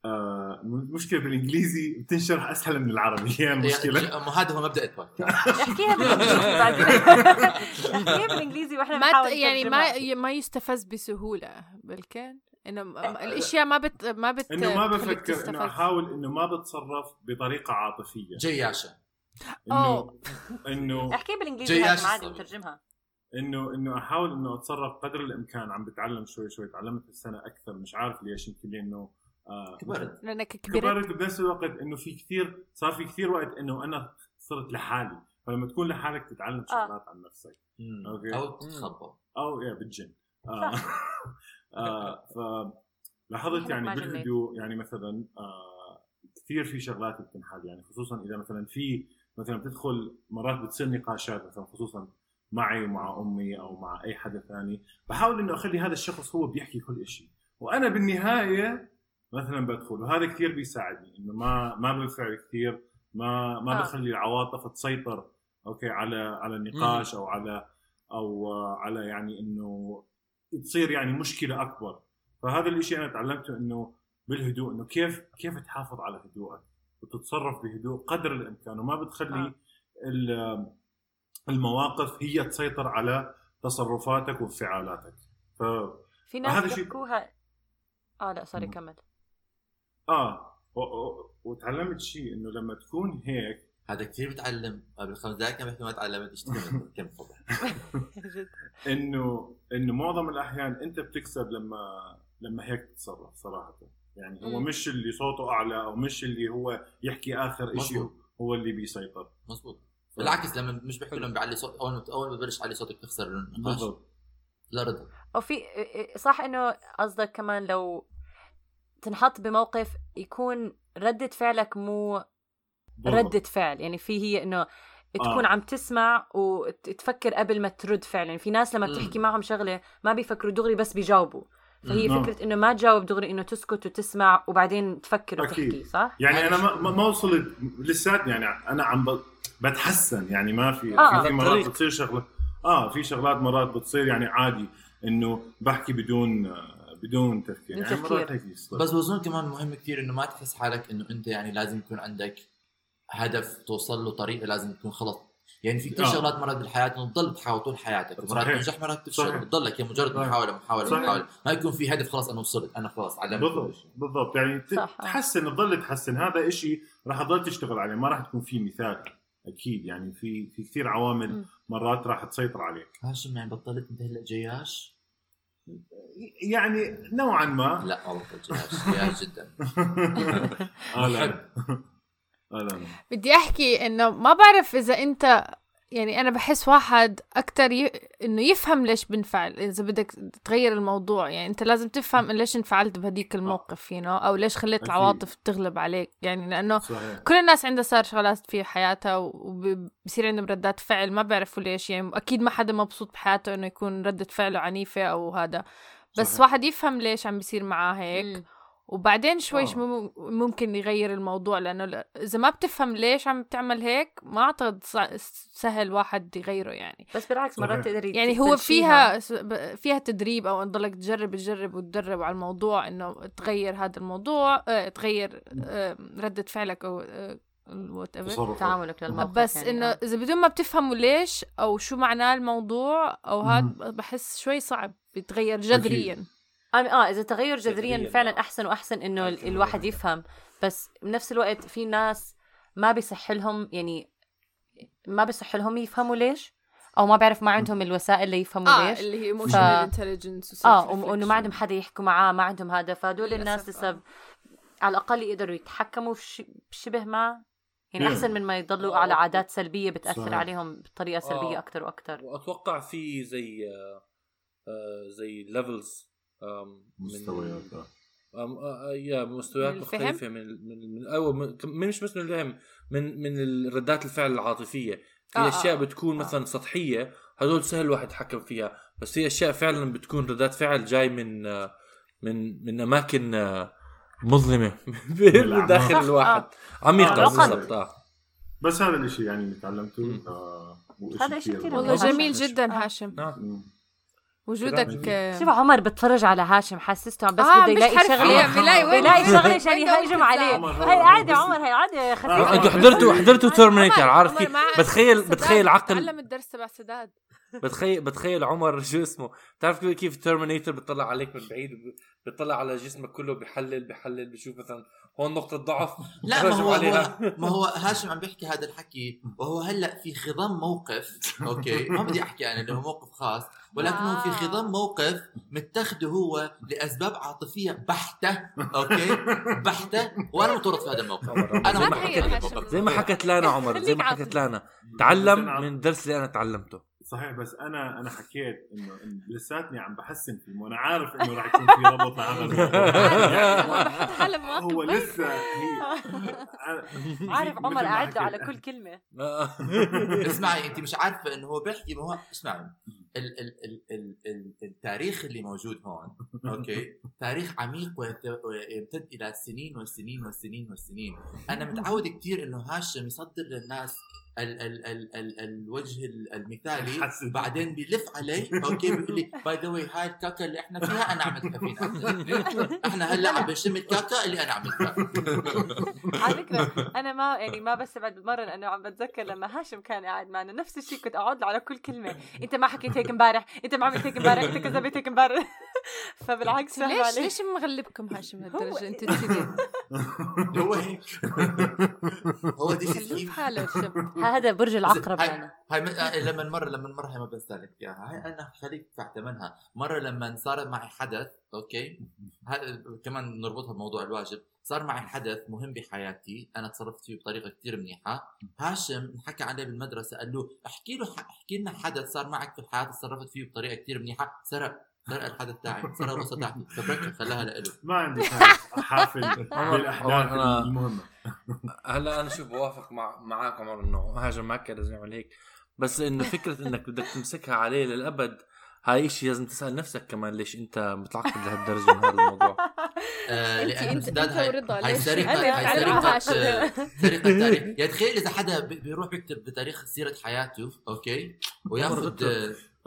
[SPEAKER 6] آه المشكلة بالإنجليزي بتنشرح أسهل من العربي هي المشكلة
[SPEAKER 2] يعني مو هذا هو مبدأ البودكاست
[SPEAKER 4] احكيها [laughs] بالإنجليزي بعدين [laughs] احكيها بالإنجليزي وإحنا
[SPEAKER 5] ما يعني. ما ما يستفز بسهولة بالكان إنه م- الأشياء ما بت ما بت
[SPEAKER 6] إنه ما بفكر
[SPEAKER 5] إنه.
[SPEAKER 6] أحاول إنه ما بتصرف بطريقة عاطفية
[SPEAKER 2] جياشة
[SPEAKER 6] انه. إنه
[SPEAKER 4] احكيها بالإنجليزي عادي. نترجمها
[SPEAKER 6] انه إنه أحاول إنه أتصرف قدر الإمكان. عم بتعلم شوي شوي تعلمت السنة أكثر. مش عارف ليش. يمكن لأنه آه
[SPEAKER 2] كبرت.
[SPEAKER 5] لأنك كبرت.
[SPEAKER 6] كبرت بنفس الوقت إنه في كثير صار في كثير وقت إنه أنا صرت لحالي. فلما تكون لحالك تتعلم شغلات عن نفسك. أوكي.
[SPEAKER 2] أو تتخبى
[SPEAKER 6] أو يا بالجن. آه. [laughs] آه فلاحظت يعني
[SPEAKER 4] مع جنات.
[SPEAKER 6] بالهدوء يعني مثلا آه كثير في شغلات بتنحل يعني خصوصا إذا مثلا في مثلا بتدخل مرات بتصير نقاشات مثلا خصوصا معي ومع أمي أو مع أي حدا ثاني بحاول انه أخلي هذا الشخص هو بيحكي كل شيء وأنا بالنهاية مثلا بدخل وهذا كثير بيساعدني إنه ما ما بنفعل كثير ما ما
[SPEAKER 4] آه.
[SPEAKER 6] بخلي العواطف تسيطر أوكي على على النقاش أو على أو على يعني إنه تصير يعني مشكلة أكبر فهذا الشيء أنا تعلمته إنه بالهدوء إنه كيف كيف تحافظ على هدوءك وتتصرف بهدوء قدر الإمكان وما بتخلي
[SPEAKER 4] آه.
[SPEAKER 6] ال- المواقف هي تسيطر على تصرفاتك وانفعالاتك ف
[SPEAKER 4] في ناس
[SPEAKER 6] هذا شيء-
[SPEAKER 4] آه لا سوري. كمل
[SPEAKER 6] آه و- و- وتعلمت شيء إنه لما تكون هيك
[SPEAKER 2] هذا كثير بتعلم قبل خمس دقائق كان بيحكي ما تعلمت إيش كم. [laughs]
[SPEAKER 6] انه إنه معظم الأحيان أنت بتكسب لما لما هيك تتصرف صراحة يعني هو. مش اللي صوته أعلى أو مش اللي هو يحكي آخر شيء
[SPEAKER 2] مظبوط.
[SPEAKER 6] هو اللي بيسيطر
[SPEAKER 2] مزبوط بالعكس لما مش بحكي لهم بعلي صوت أول ما أول ما ببلش علي صوتك تخسر النقاش
[SPEAKER 6] بالضبط
[SPEAKER 2] لا رد
[SPEAKER 4] أو في صح إنه قصدك كمان لو تنحط بموقف يكون ردة فعلك مو
[SPEAKER 6] بالضبط.
[SPEAKER 4] ردة فعل يعني في هي إنه تكون
[SPEAKER 6] آه.
[SPEAKER 4] عم تسمع وتفكر قبل ما ترد فعلا يعني في ناس لما. بتحكي معهم شغلة ما بيفكروا دغري بس بيجاوبوا فهي
[SPEAKER 6] مم.
[SPEAKER 4] فكرة إنه ما تجاوب دغري إنه تسكت وتسمع وبعدين تفكر
[SPEAKER 6] أكيد.
[SPEAKER 4] وتحكي صح؟
[SPEAKER 6] يعني أنا ما ما- وصلت لساتني يعني أنا عم ب- بتحسن يعني ما في
[SPEAKER 4] آه.
[SPEAKER 6] في, في مرات. بتصير شغلة آه في شغلات مرات بتصير يعني عادي إنه بحكي بدون بدون تفكير يعني مرات. هيك يصير.
[SPEAKER 2] بس بظن كمان مهم كثير إنه ما تحس حالك إنه أنت يعني لازم يكون عندك هدف توصل له طريقة لازم تكون خلص يعني في كثير
[SPEAKER 6] آه.
[SPEAKER 2] شغلات مرات بالحياة إنه تضل تحاول طول حياتك مرات. تنجح مرات تفشل. بتضلك هي مجرد
[SPEAKER 6] صحيح.
[SPEAKER 2] محاولة محاولة
[SPEAKER 6] صحيح.
[SPEAKER 2] محاولة ما يكون في هدف خلاص أنا وصلت أنا خلاص علمت كل
[SPEAKER 6] بالضبط
[SPEAKER 2] شيء.
[SPEAKER 6] بالضبط يعني
[SPEAKER 4] صح.
[SPEAKER 6] تحسن تضل تحسن هذا إشي راح تضل تشتغل عليه ما راح تكون في مثال أكيد يعني في في كثير عوامل. مرات راح تسيطر عليك
[SPEAKER 2] هاشم يعني بطلت أنت هلا جياش؟
[SPEAKER 6] يعني نوعا ما
[SPEAKER 2] لا ما بطلت جياش جياش جدا [laughs]
[SPEAKER 6] آه لا آه لا.
[SPEAKER 5] بدي أحكي إنه ما بعرف إذا أنت يعني أنا بحس واحد أكتر ي... إنه يفهم ليش بنفعل إذا بدك تغير الموضوع يعني أنت لازم تفهم ليش انفعلت بهديك الموقف you know? أو ليش خليت
[SPEAKER 6] أكيد.
[SPEAKER 5] العواطف تغلب عليك يعني لأنه
[SPEAKER 6] صحيح
[SPEAKER 5] كل الناس عندها صار شغلات في حياتها وبصير عندهم ردات فعل ما بيعرفوا ليش يعني أكيد ما حدا مبسوط بحياته إنه يكون ردة فعله عنيفة أو هذا بس
[SPEAKER 6] صحيح.
[SPEAKER 5] واحد يفهم ليش عم بيصير معاه هيك
[SPEAKER 4] مم.
[SPEAKER 5] وبعدين شوي
[SPEAKER 6] آه.
[SPEAKER 5] ممكن يغير الموضوع لأنه إذا ما بتفهم ليش عم تعمل هيك ما أعتقد سهل واحد يغيره يعني
[SPEAKER 4] بس بالعكس مرات. تقدر
[SPEAKER 5] يعني هو. فيها س- ب- فيها تدريب أو ان تضلك تجرب تجرب وتدرب على الموضوع إنه تغير هذا الموضوع آه، تغير آه، ردة فعلك أو آه، whatever.
[SPEAKER 6] تصرف
[SPEAKER 4] تعاملك للموقف
[SPEAKER 5] بس
[SPEAKER 4] يعني
[SPEAKER 5] انه
[SPEAKER 4] آه.
[SPEAKER 5] إذا بدون ما بتفهموا ليش أو شو معناه الموضوع أو هاد
[SPEAKER 6] مم.
[SPEAKER 5] بحس شوي صعب بيتغير جذريا
[SPEAKER 4] آه آه إذا تغير جذريا
[SPEAKER 3] جذرياً،
[SPEAKER 4] فعلا
[SPEAKER 3] آه.
[SPEAKER 4] أحسن وأحسن
[SPEAKER 3] إنه.
[SPEAKER 4] الواحد يفهم بس بنفس الوقت في ناس ما بيصح لهم يعني ما بيصح لهم يفهموا ليش أو ما بعرف ما عندهم الوسائل ليفهموا
[SPEAKER 5] آه
[SPEAKER 4] ليش
[SPEAKER 5] اللي هي
[SPEAKER 4] ف-
[SPEAKER 5] emotional intelligence
[SPEAKER 4] آه وإنه ما عندهم حدا يحكوا معاه ما عندهم هذا فهدول الناس لسه
[SPEAKER 5] آه.
[SPEAKER 4] ب- على الأقل يقدروا يتحكموا في ش- بشبه ما يعني
[SPEAKER 6] مم.
[SPEAKER 4] أحسن من ما يضلوا
[SPEAKER 3] آه،
[SPEAKER 4] على. عادات سلبية بتأثر
[SPEAKER 6] صحيح.
[SPEAKER 4] عليهم بطريقة سلبية
[SPEAKER 3] آه.
[SPEAKER 4] أكثر وأكثر
[SPEAKER 3] وأتوقع في زي آه، آه، زي ليفلز
[SPEAKER 6] مستويات آه.
[SPEAKER 3] أم آه، يا مستويات؟ مختلفة من من من أو من مش بس من الفهم من من ردات الفعل العاطفية في
[SPEAKER 5] آه، آه،
[SPEAKER 3] أشياء
[SPEAKER 5] آه.
[SPEAKER 3] بتكون
[SPEAKER 5] آه.
[SPEAKER 3] مثلا سطحية هدول سهل الواحد يتحكم فيها بس في أشياء فعلا بتكون ردات فعل جاي من آه، من من أماكن آه، مظلمة [laughs] من داخل الواحد
[SPEAKER 4] آه.
[SPEAKER 3] عميقة
[SPEAKER 6] آه،
[SPEAKER 3] بالضبط آه.
[SPEAKER 6] بس هذا الشيء يعني اللي تعلمته. آه
[SPEAKER 4] هذا
[SPEAKER 6] كتير مهم.
[SPEAKER 5] والله. جميل جدا
[SPEAKER 4] آه.
[SPEAKER 5] هاشم
[SPEAKER 3] نعم.
[SPEAKER 5] وجودك آه،
[SPEAKER 4] شوف عمر بتفرج على هاشم حسسته عم بس
[SPEAKER 5] آه،
[SPEAKER 4] بده
[SPEAKER 5] مش
[SPEAKER 4] يلاقي [laughs]
[SPEAKER 5] شغلة. وين
[SPEAKER 4] شغله عشان يهاجم عليه. هي عادي
[SPEAKER 6] بس-
[SPEAKER 4] عمر هي عادي
[SPEAKER 6] آه،
[SPEAKER 4] خفيفه
[SPEAKER 3] أنتوا حضرتوا حضرتوا Terminator عارف كيف؟ بتخيل بتخيل عقل
[SPEAKER 5] تعلم الدرس تبع سداد.
[SPEAKER 3] بتخيل بتخيل عمر شو اسمه؟ بتعرف كيف Terminator بيطلع عليك من بعيد بيطلع على جسمك كله بيحلل بيحلل بيشوف مثلا هون نقطة ضعف.
[SPEAKER 2] لا [laughs] ما هو,
[SPEAKER 3] عليها.
[SPEAKER 2] هو ما هو هاشم عم بيحكي هذا الحكي وهو هلأ في خضم موقف. okay ما بدي أحكي أنا إنه موقف خاص ولكن هو في
[SPEAKER 5] آه.
[SPEAKER 2] خضم موقف متخذه هو لأسباب عاطفية بحتة. okay؟ بحتة. وأنا متورط في هذا الموقف. أنا
[SPEAKER 3] زي
[SPEAKER 2] ما حكيت
[SPEAKER 3] زي ما حكت لانا عمر زي ما حكت. لانا. تعلم من الدرس اللي أنا تعلمته.
[SPEAKER 6] صحيح بس أنا أنا حكيت إنه إنه لساتني عم بحسن فيه وأنا عارف إنه راح يكون في ربط مع [laughs] هذا الموضوع
[SPEAKER 5] حالة مواقف
[SPEAKER 6] هو. لسه [laughs]
[SPEAKER 4] عارف عمر قاعد له. على كل كلمة. [laughs]
[SPEAKER 2] اسمعي انت مش عارفة إنه هو بيحكي ما هو اسمعي. ال ال ال ال ال التاريخ اللي موجود هون okay؟ تاريخ عميق ويت- ويمتد إلى السنين والسنين والسنين والسنين. أنا متعود كثير إنه هاشم يصدر للناس ال ال ال ال الوجه ال- المثالي
[SPEAKER 6] حسن.
[SPEAKER 2] بعدين بيلف علي. okay بيقول لي by the way هاي الكاكا اللي إحنا فيها أنا عملتها فينا إحنا هلأ عم بنشم الكاكا اللي أنا عملتها.
[SPEAKER 4] على فكرة أنا ما يعني ما بستبعد بالمرة لأنه عم بتذكر لما هاشم كان قاعد معنا نفس الشيء كنت اقعد له على كل كلمة. أنت ما حكيت هيك امبارح أنت ما عملت هيك امبارح أنت كذبت هيك امبارح. [laughs] فبالعكس
[SPEAKER 5] ليش
[SPEAKER 4] عليه؟
[SPEAKER 5] ليش مغلبكم هاشم
[SPEAKER 4] هو-
[SPEAKER 5] هالدرجة أنتوا [laughs] الاثنين [laughs]
[SPEAKER 2] هو هيك. هو دي
[SPEAKER 5] حاله
[SPEAKER 4] هذا برج العقرب
[SPEAKER 2] هاي-
[SPEAKER 4] يعني.
[SPEAKER 2] هاي لما مره لما مره هي ما بنسى لك اياها هاي أنا خليك تدفع ثمنها مرة لما صار معي حدث أوكي؟ كمان نربطها بموضوع الواجب. صار معي حدث مهم بحياتي. أنا تصرفت فيه بطريقة كثير منيحة. هاشم انحكى عليه بالمدرسة قال له احكي له احكي لنا حدث صار معك في الحياة تصرفت فيه بطريقة كثير منيحة. سرق سرق الحدث تاعي سرق القصة تاعتي فبركة خلاها لإله.
[SPEAKER 6] ما عندي حافل. [laughs] بالاحداث المهمة.
[SPEAKER 3] هلا أنا شوف بوافق مع معك عمر إنه هاجم معك كان لازم يعمل هيك. بس إنه فكرة إنك بدك تمسكها عليه للأبد هاي شيء لازم تسأل نفسك كمان ليش أنت متعقد لهالدرجة من هذا الموضوع. [laughs]
[SPEAKER 2] آه
[SPEAKER 5] انت
[SPEAKER 2] سداد
[SPEAKER 5] انت
[SPEAKER 2] هاي- هاي
[SPEAKER 5] أنا
[SPEAKER 2] هاي
[SPEAKER 5] هاشم
[SPEAKER 2] آه، سرقة تاريخ يعني تخيل إذا حدا بي- بيروح بيكتب بتاريخ سيرة حياته أوكي؟ وياخذ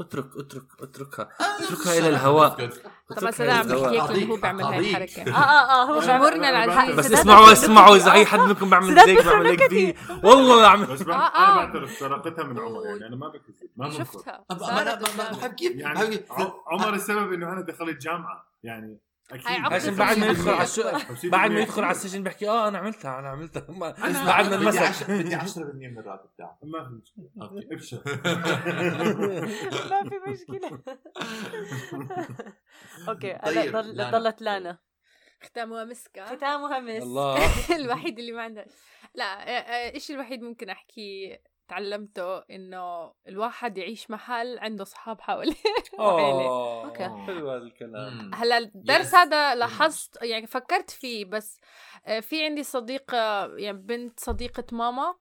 [SPEAKER 3] اترك. اترك اترك اتركها اتركها إلى الهواء
[SPEAKER 5] طب بس أنا عم بحكي لما هو بيعمل هاي
[SPEAKER 2] قضية.
[SPEAKER 5] الحركة
[SPEAKER 4] آه آه آه هو
[SPEAKER 5] جمهورنا العزيز.
[SPEAKER 6] بعترف-
[SPEAKER 3] بس اسمعوا اسمعوا إذا أي [laughs] حد منكم بيعمل زيك بيعمل هيك فيه والله عم
[SPEAKER 6] بس
[SPEAKER 5] آه،
[SPEAKER 6] بعد-
[SPEAKER 5] آه.
[SPEAKER 6] أنا بعترف سرقتها من عمر يعني أنا ما بكذب ما بنكر
[SPEAKER 5] شفتها
[SPEAKER 2] ما-. بحب كيف
[SPEAKER 6] يعني عمر السبب إنه أنا دخلت جامعة يعني
[SPEAKER 3] هاشم بعد ما يدخل على الشو...
[SPEAKER 6] 50%
[SPEAKER 3] بعد ما يدخل على السجن بيحكي آه أنا عملتها أنا عملتها.
[SPEAKER 6] أنا- [laughs]
[SPEAKER 3] بعد ما
[SPEAKER 2] بدي
[SPEAKER 3] انمسك
[SPEAKER 2] 10 بدي 10% من الراتب تاعه
[SPEAKER 6] ما في مشكلة.
[SPEAKER 2] أوكي.
[SPEAKER 6] ابشر. [laughs]
[SPEAKER 4] ما في مشكلة. [laughs] أوكي هلا
[SPEAKER 2] طيب،.
[SPEAKER 4] ضلت لانا.
[SPEAKER 5] ختامها مسكة
[SPEAKER 4] ختامها مس
[SPEAKER 3] الله.
[SPEAKER 5] الوحيد اللي ما عنده لا الشيء الوحيد ممكن أحكي؟ تعلمته إنه الواحد يعيش محل عنده اصحاب حواليه [laughs] وعيلة.
[SPEAKER 3] أوه
[SPEAKER 4] أوكي.
[SPEAKER 3] حلو هذا الكلام.
[SPEAKER 5] هلأ الدرس. هذا لاحظت يعني فكرت فيه بس آه، في عندي صديقة يعني بنت صديقة ماما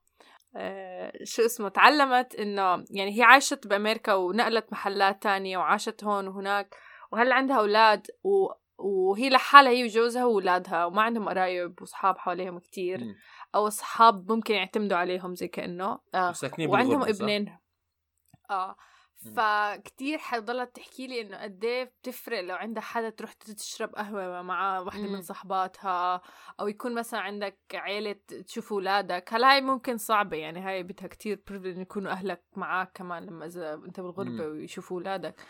[SPEAKER 5] آه، شو اسمه تعلمت إنه يعني هي عاشت بأمريكا ونقلت محلات تانية وعاشت هون وهناك وهلا عندها أولاد و وهي لحالها هي وجوزها واولادها وما عندهم قرايب واصحاب حواليهم كتير. أو أصحاب ممكن يعتمدوا عليهم زي
[SPEAKER 4] كأنه
[SPEAKER 3] ساكنين
[SPEAKER 5] وعندهم؟ ابنين
[SPEAKER 3] آه.
[SPEAKER 5] فكتير حضلت تحكي لي إنه قد إيه بتفرق لو عندها حدا تروح تشرب قهوة مع وحده. من صحباتها أو يكون مثلا عندك عيلة تشوف اولادك هلا هاي ممكن صعبة يعني هاي بدها كتير بريفليج يكونوا أهلك معك كمان لما إذا أنت
[SPEAKER 3] بالغربة.
[SPEAKER 5] ويشوفوا اولادك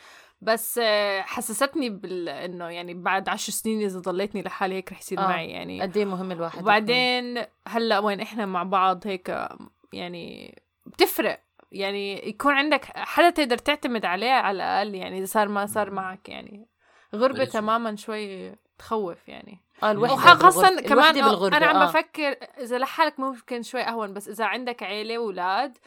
[SPEAKER 5] بس حسستني بال إنه يعني بعد عشر سنين إذا ضليتني لحالي هيك رح يصير
[SPEAKER 4] آه.
[SPEAKER 5] معي يعني
[SPEAKER 4] قد إيه مهم الواحد
[SPEAKER 5] وبعدين هلأ وين إحنا مع بعض هيك يعني بتفرق يعني يكون عندك حدا تقدر تعتمد عليه على الأقل يعني إذا صار ما صار معك يعني غربة
[SPEAKER 2] بلش.
[SPEAKER 5] تماما شوي تخوف يعني
[SPEAKER 4] آه
[SPEAKER 5] الوحدة
[SPEAKER 4] بالغربة.
[SPEAKER 5] كمان
[SPEAKER 4] الوحدة بالغربة
[SPEAKER 5] أنا عم
[SPEAKER 4] آه.
[SPEAKER 5] بفكر إذا لحالك ممكن شوي أهون بس إذا عندك عيلة واولاد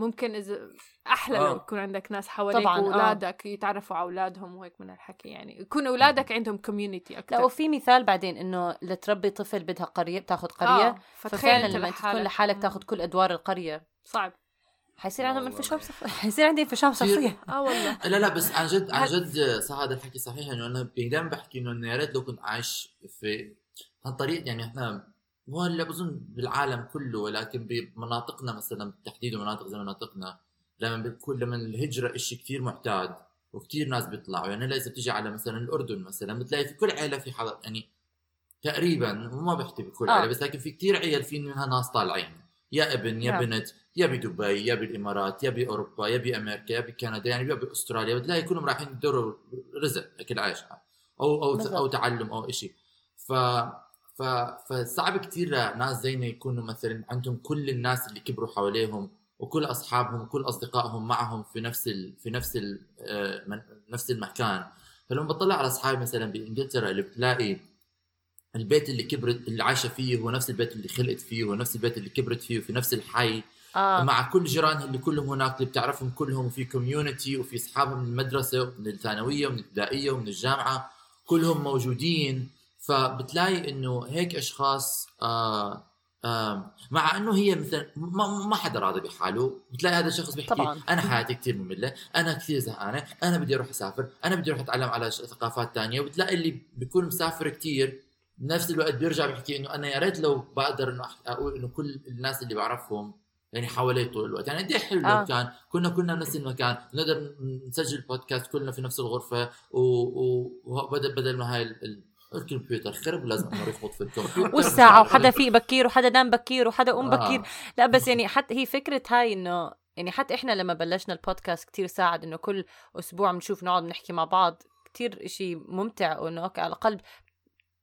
[SPEAKER 5] ممكن إذا أحلى
[SPEAKER 3] آه.
[SPEAKER 5] لو يكون عندك ناس حواليك
[SPEAKER 4] طبعاً، آه.
[SPEAKER 5] وأولادك يتعرفوا على أولادهم وهيك من الحكي يعني يكون أولادك عندهم community أكثر
[SPEAKER 4] لا وفي مثال بعدين إنه لتربي طفل بدها قرية بتاخذ قرية
[SPEAKER 5] آه. فتخيل
[SPEAKER 4] ففعلا لما انت تكون لحالك تاخذ كل أدوار القرية
[SPEAKER 5] صعب
[SPEAKER 4] حيصير عندهم. انفصام صف... [laughs] حيصير عندي
[SPEAKER 2] كتير.
[SPEAKER 4] شخصيه
[SPEAKER 5] آه والله [laughs]
[SPEAKER 2] لا لا بس عن جد عن جد صح هذا الحكي صحيح إنه أنا دائما بحكي إنه يا ريت لو كنت عايش في عن طريق يعني إحنا مو هلا بظن بالعالم كله ولكن بمناطقنا مثلا بالتحديد مناطق زي مناطقنا لما بتكون لما الهجرة إشي كثير معتاد وكثير ناس بيطلعوا يعني هلا إذا بتيجي على مثلا الأردن مثلا بتلاقي في كل عيلة في حدا يعني تقريبا وما بحكي بكل
[SPEAKER 4] آه.
[SPEAKER 2] عيلة بس لكن في كثير عيال في منها ناس طالعين يا ابن يا
[SPEAKER 4] نعم.
[SPEAKER 2] بنت يا بدبي يا بالإمارات يا بأوروبا يا بأمريكا يا بكندا يعني يا بأستراليا بتلاقي كلهم رايحين يدوروا رزق اكل عيش أو أو
[SPEAKER 4] بالضبط.
[SPEAKER 2] أو تعلم أو شيء ف ف فصعب كثير لناس زينا يكونوا مثلا عندهم كل الناس اللي كبروا حواليهم وكل أصحابهم وكل أصدقائهم معهم في نفس ال... في نفس ال... آه،. نفس المكان. فلما بطلع على أصحابي مثلا بإنجلترا اللي بتلاقي البيت اللي كبرت اللي عايشة فيه هو نفس البيت اللي خلقت فيه هو نفس البيت اللي كبرت فيه وفي نفس الحي.
[SPEAKER 4] آه.
[SPEAKER 2] مع كل جيرانها اللي كلهم هناك اللي بتعرفهم كلهم وفي كوميونتي وفي اصحابها من المدرسة ومن الثانوية ومن الابتدائية ومن الجامعة كلهم موجودين. فبتلاقي إنه هيك أشخاص آه آه مع إنه هي مثلا ما, ما حدا راضي بحاله بتلاقي هذا الشخص بيحكي
[SPEAKER 4] طبعاً.
[SPEAKER 2] أنا حياتي كثير مملة أنا كثير زهقانة أنا بدي أروح أسافر أنا بدي أروح أتعلم على ثقافات تانية وبتلاقي اللي بيكون مسافر كثير بنفس الوقت بيرجع بيحكي إنه أنا يا ريت لو بقدر إنه أقول إنه كل الناس اللي بعرفهم يعني حوالي طول الوقت يعني قد حلو
[SPEAKER 4] آه.
[SPEAKER 2] لو كان كنا كنا بنفس المكان نقدر نسجل بودكاست كلنا في نفس الغرفة و- و- وبدل بدل ما هاي ال- الكمبيوتر خرب ولازم انه يخبط في الكمبيوتر. [laughs]
[SPEAKER 4] والساعة وحدا فيق بكير وحدا نام بكير وحدا قوم
[SPEAKER 2] آه.
[SPEAKER 4] بكير لا بس يعني حتى هي فكرة هاي إنه يعني حتى إحنا لما بلشنا البودكاست كتير ساعد إنه كل أسبوع بنشوف نقعد نحكي مع بعض. كتير إشي ممتع وإنه أوكي على الأقل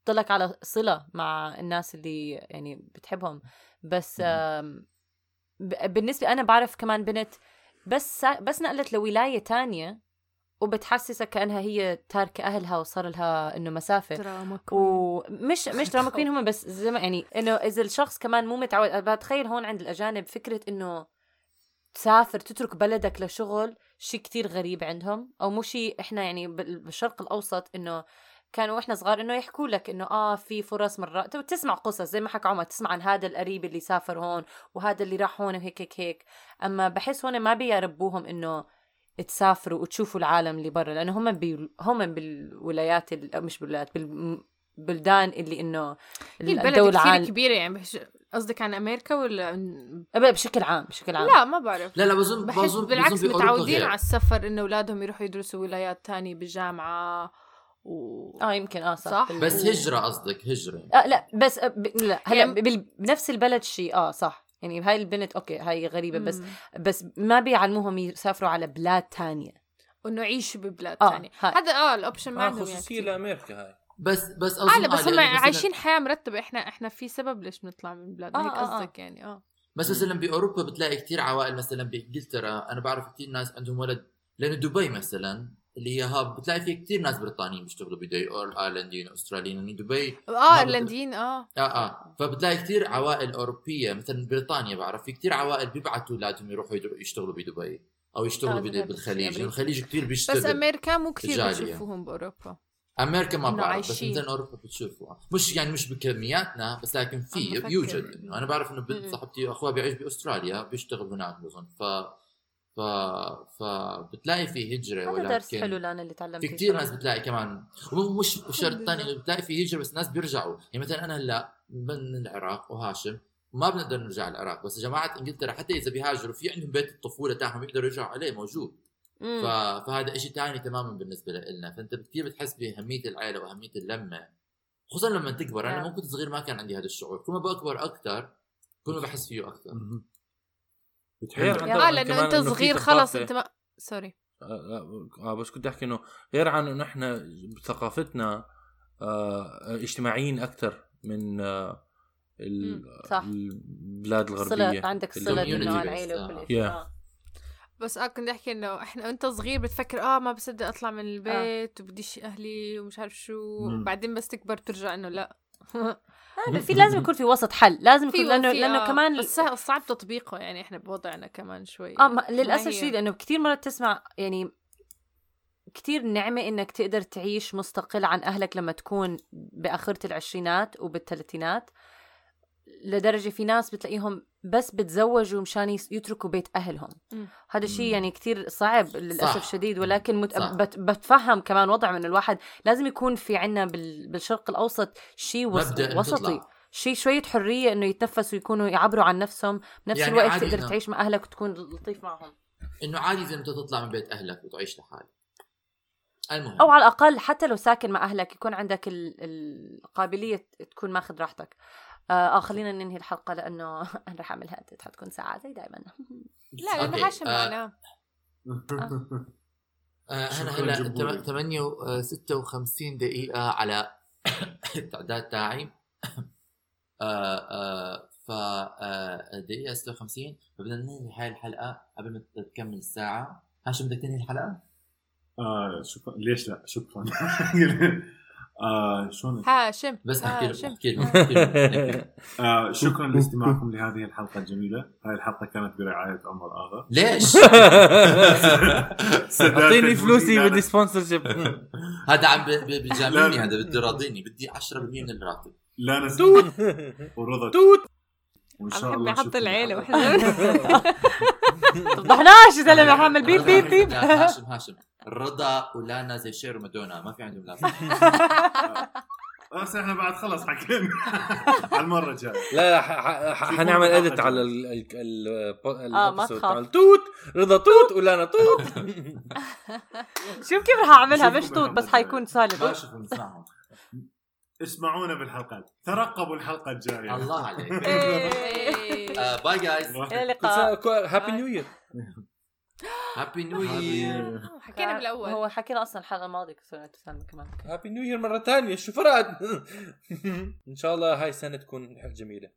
[SPEAKER 4] تضلك على صلة مع الناس اللي يعني بتحبهم. بس آم، ب- بالنسبة أنا بعرف كمان بنت بس بس نقلت لولاية تانية. وبتحسسك كأنها هي تاركة أهلها وصار لها إنه مسافة
[SPEAKER 5] drama queen.
[SPEAKER 4] ومش مش drama queen هم بس زي ما يعني إنه إذا الشخص كمان مو متعود بتخيل هون عند الأجانب فكرة إنه تسافر تترك بلدك لشغل شيء كتير غريب عندهم أو مو شيء إحنا يعني بال- بالشرق الأوسط إنه كانوا وإحنا صغار إنه يحكوا لك إنه آه في فرص مرات تسمع قصص زي ما حكى عمر تسمع عن هذا القريب اللي سافر هون وهذا اللي راح هون وهيك هيك هيك أما بحس هون ما بيربوهم إنه تسافروا وتشوفوا العالم اللي برا لأنه هم بي هم بالولايات ال- أو مش بالولايات بالبلدان اللي
[SPEAKER 5] إنه
[SPEAKER 4] الدولة
[SPEAKER 5] كثير
[SPEAKER 4] عال...
[SPEAKER 5] كبيرة يعني بحش- قصدك عن أمريكا ولا
[SPEAKER 4] بشكل عام بشكل عام
[SPEAKER 5] لا ما بعرف
[SPEAKER 2] لا لا بظن بظن
[SPEAKER 5] بالعكس
[SPEAKER 2] بأوروبا
[SPEAKER 5] متعودين. على السفر إنه أولادهم يروحوا يدرسوا ولايات تانية بالجامعة و...
[SPEAKER 4] آه يمكن آه صح,
[SPEAKER 5] صح.
[SPEAKER 2] بس هجرة قصدك هجرة
[SPEAKER 4] آه لا بس آه، ب... لا هلا
[SPEAKER 5] يعني-.
[SPEAKER 4] بنفس البلد شيء آه صح يعني هاي البنت أوكي هاي غريبة بس
[SPEAKER 5] مم.
[SPEAKER 4] بس ما بيعلموهم يسافروا على بلاد تانية
[SPEAKER 5] وإنه يعيشوا ببلاد
[SPEAKER 4] آه،
[SPEAKER 5] تانية
[SPEAKER 4] هاي.
[SPEAKER 5] هذا آه ال option ما
[SPEAKER 3] آه
[SPEAKER 5] عندهم يعني خصوصية.
[SPEAKER 3] لأمريكا هاي
[SPEAKER 2] بس بس اظن
[SPEAKER 5] لا بس هم
[SPEAKER 2] لأنه مثلاً-
[SPEAKER 5] عايشين حياة مرتبة إحنا إحنا في سبب ليش بنطلع من بلادنا
[SPEAKER 4] آه،
[SPEAKER 5] هيك
[SPEAKER 4] آه، آه.
[SPEAKER 5] قصدك يعني آه
[SPEAKER 2] بس مثلا بأوروبا بتلاقي كثير عوائل مثلا بإنجلترا أنا بعرف كثير ناس عندهم ولد لأنه دبي مثلا اللي هي hub بتلاقي في كثير ناس بريطانيين بيشتغلوا بدبي أو ايرلنديين أستراليين يعني دبي. آه
[SPEAKER 5] إيرلنديين آه.
[SPEAKER 2] آه آه. فبتلاقي كثير عوائل أوروبية مثلا بريطانيا بعرف في كثير عوائل بيبعتوا أولادهم يروحوا يشتغلوا بدبي أو يشتغلوا
[SPEAKER 4] آه،
[SPEAKER 2] بالخليج الخليج كثير
[SPEAKER 5] بس
[SPEAKER 2] بيشتغل
[SPEAKER 5] أمريكا مو كثير. بشوفوهم بأوروبا.
[SPEAKER 2] أمريكا ما بعرف بس. مثلا أوروبا بتشوفوا مش يعني مش بكمياتنا بس لكن في. يوجد إنه. أنا بعرف إنه بنت. صاحبتي اخوها بيعيش بأستراليا بيشتغل هناك بظن. ف ف فبتلاقي في هجرة
[SPEAKER 4] هذا درس
[SPEAKER 2] ولكن
[SPEAKER 4] حلو لانا اللي تعلمته
[SPEAKER 2] في كثير ناس بتلاقي كمان. مش شرط. ثاني بتلاقي في هجرة بس ناس بيرجعوا. يعني مثلا أنا هلأ من العراق وهاشم ما بنقدر نرجع العراق بس جماعة إنجلترا حتى إذا بيهاجروا في عندهم بيت الطفولة تاعهم يقدروا يرجعوا عليه موجود. ف... فهذا شيء ثاني تماما بالنسبة لنا فأنت كثير بتحس بأهمية العائلة وأهمية اللمة؟ خصوصا لما تكبر. أنا
[SPEAKER 4] نعم.
[SPEAKER 2] لما كنت صغير ما كان عندي هذا الشعور. كل ما بكبر أكثر كل ما بحس فيه
[SPEAKER 3] أكثر.
[SPEAKER 5] آه
[SPEAKER 3] لأنه أنت
[SPEAKER 5] صغير خلص. أنت ما سوري
[SPEAKER 3] آه آه، بس كنت أحكي إنه غير عن إنه إحنا بثقافتنا آه اجتماعيين أكثر من آه. البلاد
[SPEAKER 4] صلة
[SPEAKER 3] الغربية
[SPEAKER 4] عندك
[SPEAKER 3] ال-
[SPEAKER 4] صلة
[SPEAKER 2] إنه
[SPEAKER 4] العيلة
[SPEAKER 2] آه.
[SPEAKER 4] وكل
[SPEAKER 3] Yeah.
[SPEAKER 4] شيء آه.
[SPEAKER 5] بس آه كنت أحكي إنه إحنا وأنت صغير بتفكر آه ما بصدق أطلع من البيت وبديش أهلي ومش عارف شو
[SPEAKER 6] مم.
[SPEAKER 5] بعدين بس تكبر ترجع إنه لا [laughs]
[SPEAKER 4] هذا في لازم يكون في وسط حل لازم يكون
[SPEAKER 5] لأنه
[SPEAKER 4] لأنه
[SPEAKER 5] آه،
[SPEAKER 4] كمان
[SPEAKER 5] بس صع- صعب تطبيقه يعني إحنا بوضعنا كمان شوي.
[SPEAKER 4] آه ما
[SPEAKER 5] للأسف.
[SPEAKER 4] شديد لأنه كثير مرات تسمع يعني كثير نعمة إنك تقدر تعيش مستقل عن أهلك لما تكون بآخرة العشرينات وبالثلاثينات. لدرجة في ناس بتلاقيهم بس بتزوجوا مشان يس- يتركوا بيت أهلهم
[SPEAKER 5] مم.
[SPEAKER 4] هذا الشيء. يعني كثير صعب للأسف
[SPEAKER 2] صح.
[SPEAKER 4] شديد ولكن مت...
[SPEAKER 2] صح.
[SPEAKER 4] بت... بتفهم كمان وضع من الواحد لازم يكون في عنا بال... بالشرق الأوسط شيء وس...
[SPEAKER 2] إنه
[SPEAKER 4] وسطي. شيء شوية حرية إنه يتنفسوا يكونوا يعبروا عن نفسهم بنفس
[SPEAKER 2] يعني
[SPEAKER 4] الوقت تقدر
[SPEAKER 2] إنه-
[SPEAKER 4] تعيش مع أهلك وتكون لطيف معهم
[SPEAKER 2] إنه عادي إذا أنت تطلع من بيت أهلك وتعيش لحالك المهم
[SPEAKER 4] أو على الأقل حتى لو ساكن مع أهلك يكون عندك ال... القابلية تكون ماخذ راحتك آه, آه خلينا ننهي الحلقة لأنه [laughs] أنا رح أعملها حتكون ساعة زي دائما [laughs]
[SPEAKER 5] لا لأنه هاشم
[SPEAKER 2] آه،
[SPEAKER 5] معنا.
[SPEAKER 2] آه، أنا
[SPEAKER 6] شكراً
[SPEAKER 2] هلا
[SPEAKER 6] جمهوري.
[SPEAKER 2] 8 56 دقيقة على [coughs] التعداد تاعي [coughs] آه، آه، ف آه، دقيقة 56 فبدنا ننهي هاي الحلقة قبل ما تكمل الساعة. هاشم بدك تنهي الحلقة؟
[SPEAKER 6] آه شكرا. ليش لا؟ شكرا. [laughs] آه شلون
[SPEAKER 5] هاشم
[SPEAKER 2] بس أحكي له
[SPEAKER 5] هاشم.
[SPEAKER 2] أحكي له [laughs] أحكي له
[SPEAKER 6] آه شكرا لاستماعكم لهذه الحلقة الجميلة. هذه الحلقة كانت برعاية عمر آغا.
[SPEAKER 2] ليش؟ [laughs]
[SPEAKER 3] أعطيني فلوسي بدي sponsorship [laughs]
[SPEAKER 2] هذا عم بيجاملني. هذا بده يراضيني بدي 10% من الراتب.
[SPEAKER 6] لا نسيت
[SPEAKER 3] توت.
[SPEAKER 6] ورضا.
[SPEAKER 3] توت.
[SPEAKER 5] وإن
[SPEAKER 6] شاء الله نشوفكم العيلة.
[SPEAKER 5] وحده
[SPEAKER 4] تفضحناش يا زلمة حامل. بيب بيب بيب.
[SPEAKER 2] هاشم هاشم رضا ولانا زي شير ومادونا ما في عندهم لازمه [laughs]
[SPEAKER 6] بس إحنا بعد خلص حكينا. [laughs] على المرة الجاية.
[SPEAKER 3] لا لا ح- ح- ح-
[SPEAKER 6] شوفوا
[SPEAKER 3] حنعمل اديت على
[SPEAKER 6] الجاية.
[SPEAKER 3] ال ال ال ال
[SPEAKER 4] آه، ما
[SPEAKER 3] الابيسود
[SPEAKER 4] تخاف.
[SPEAKER 3] تاع توت. رضا توت ولانا توت. [laughs]
[SPEAKER 4] شوف كيف رح أعملها. مش توت بس حيكون
[SPEAKER 2] ما
[SPEAKER 4] سالب
[SPEAKER 6] اسمعونا بالحلقات ترقبوا الحلقة الجاية.
[SPEAKER 2] الله عليك. آه، bye guys
[SPEAKER 4] إلى اللقاء.
[SPEAKER 3] happy new year
[SPEAKER 2] happy new year
[SPEAKER 5] حكينا بالأول.
[SPEAKER 4] هو حكينا أصلا الحلقة الماضية كمان
[SPEAKER 3] happy new year مرة ثانية. شو فرقت [laughs] إن شاء الله هاي السنة تكون جميلة.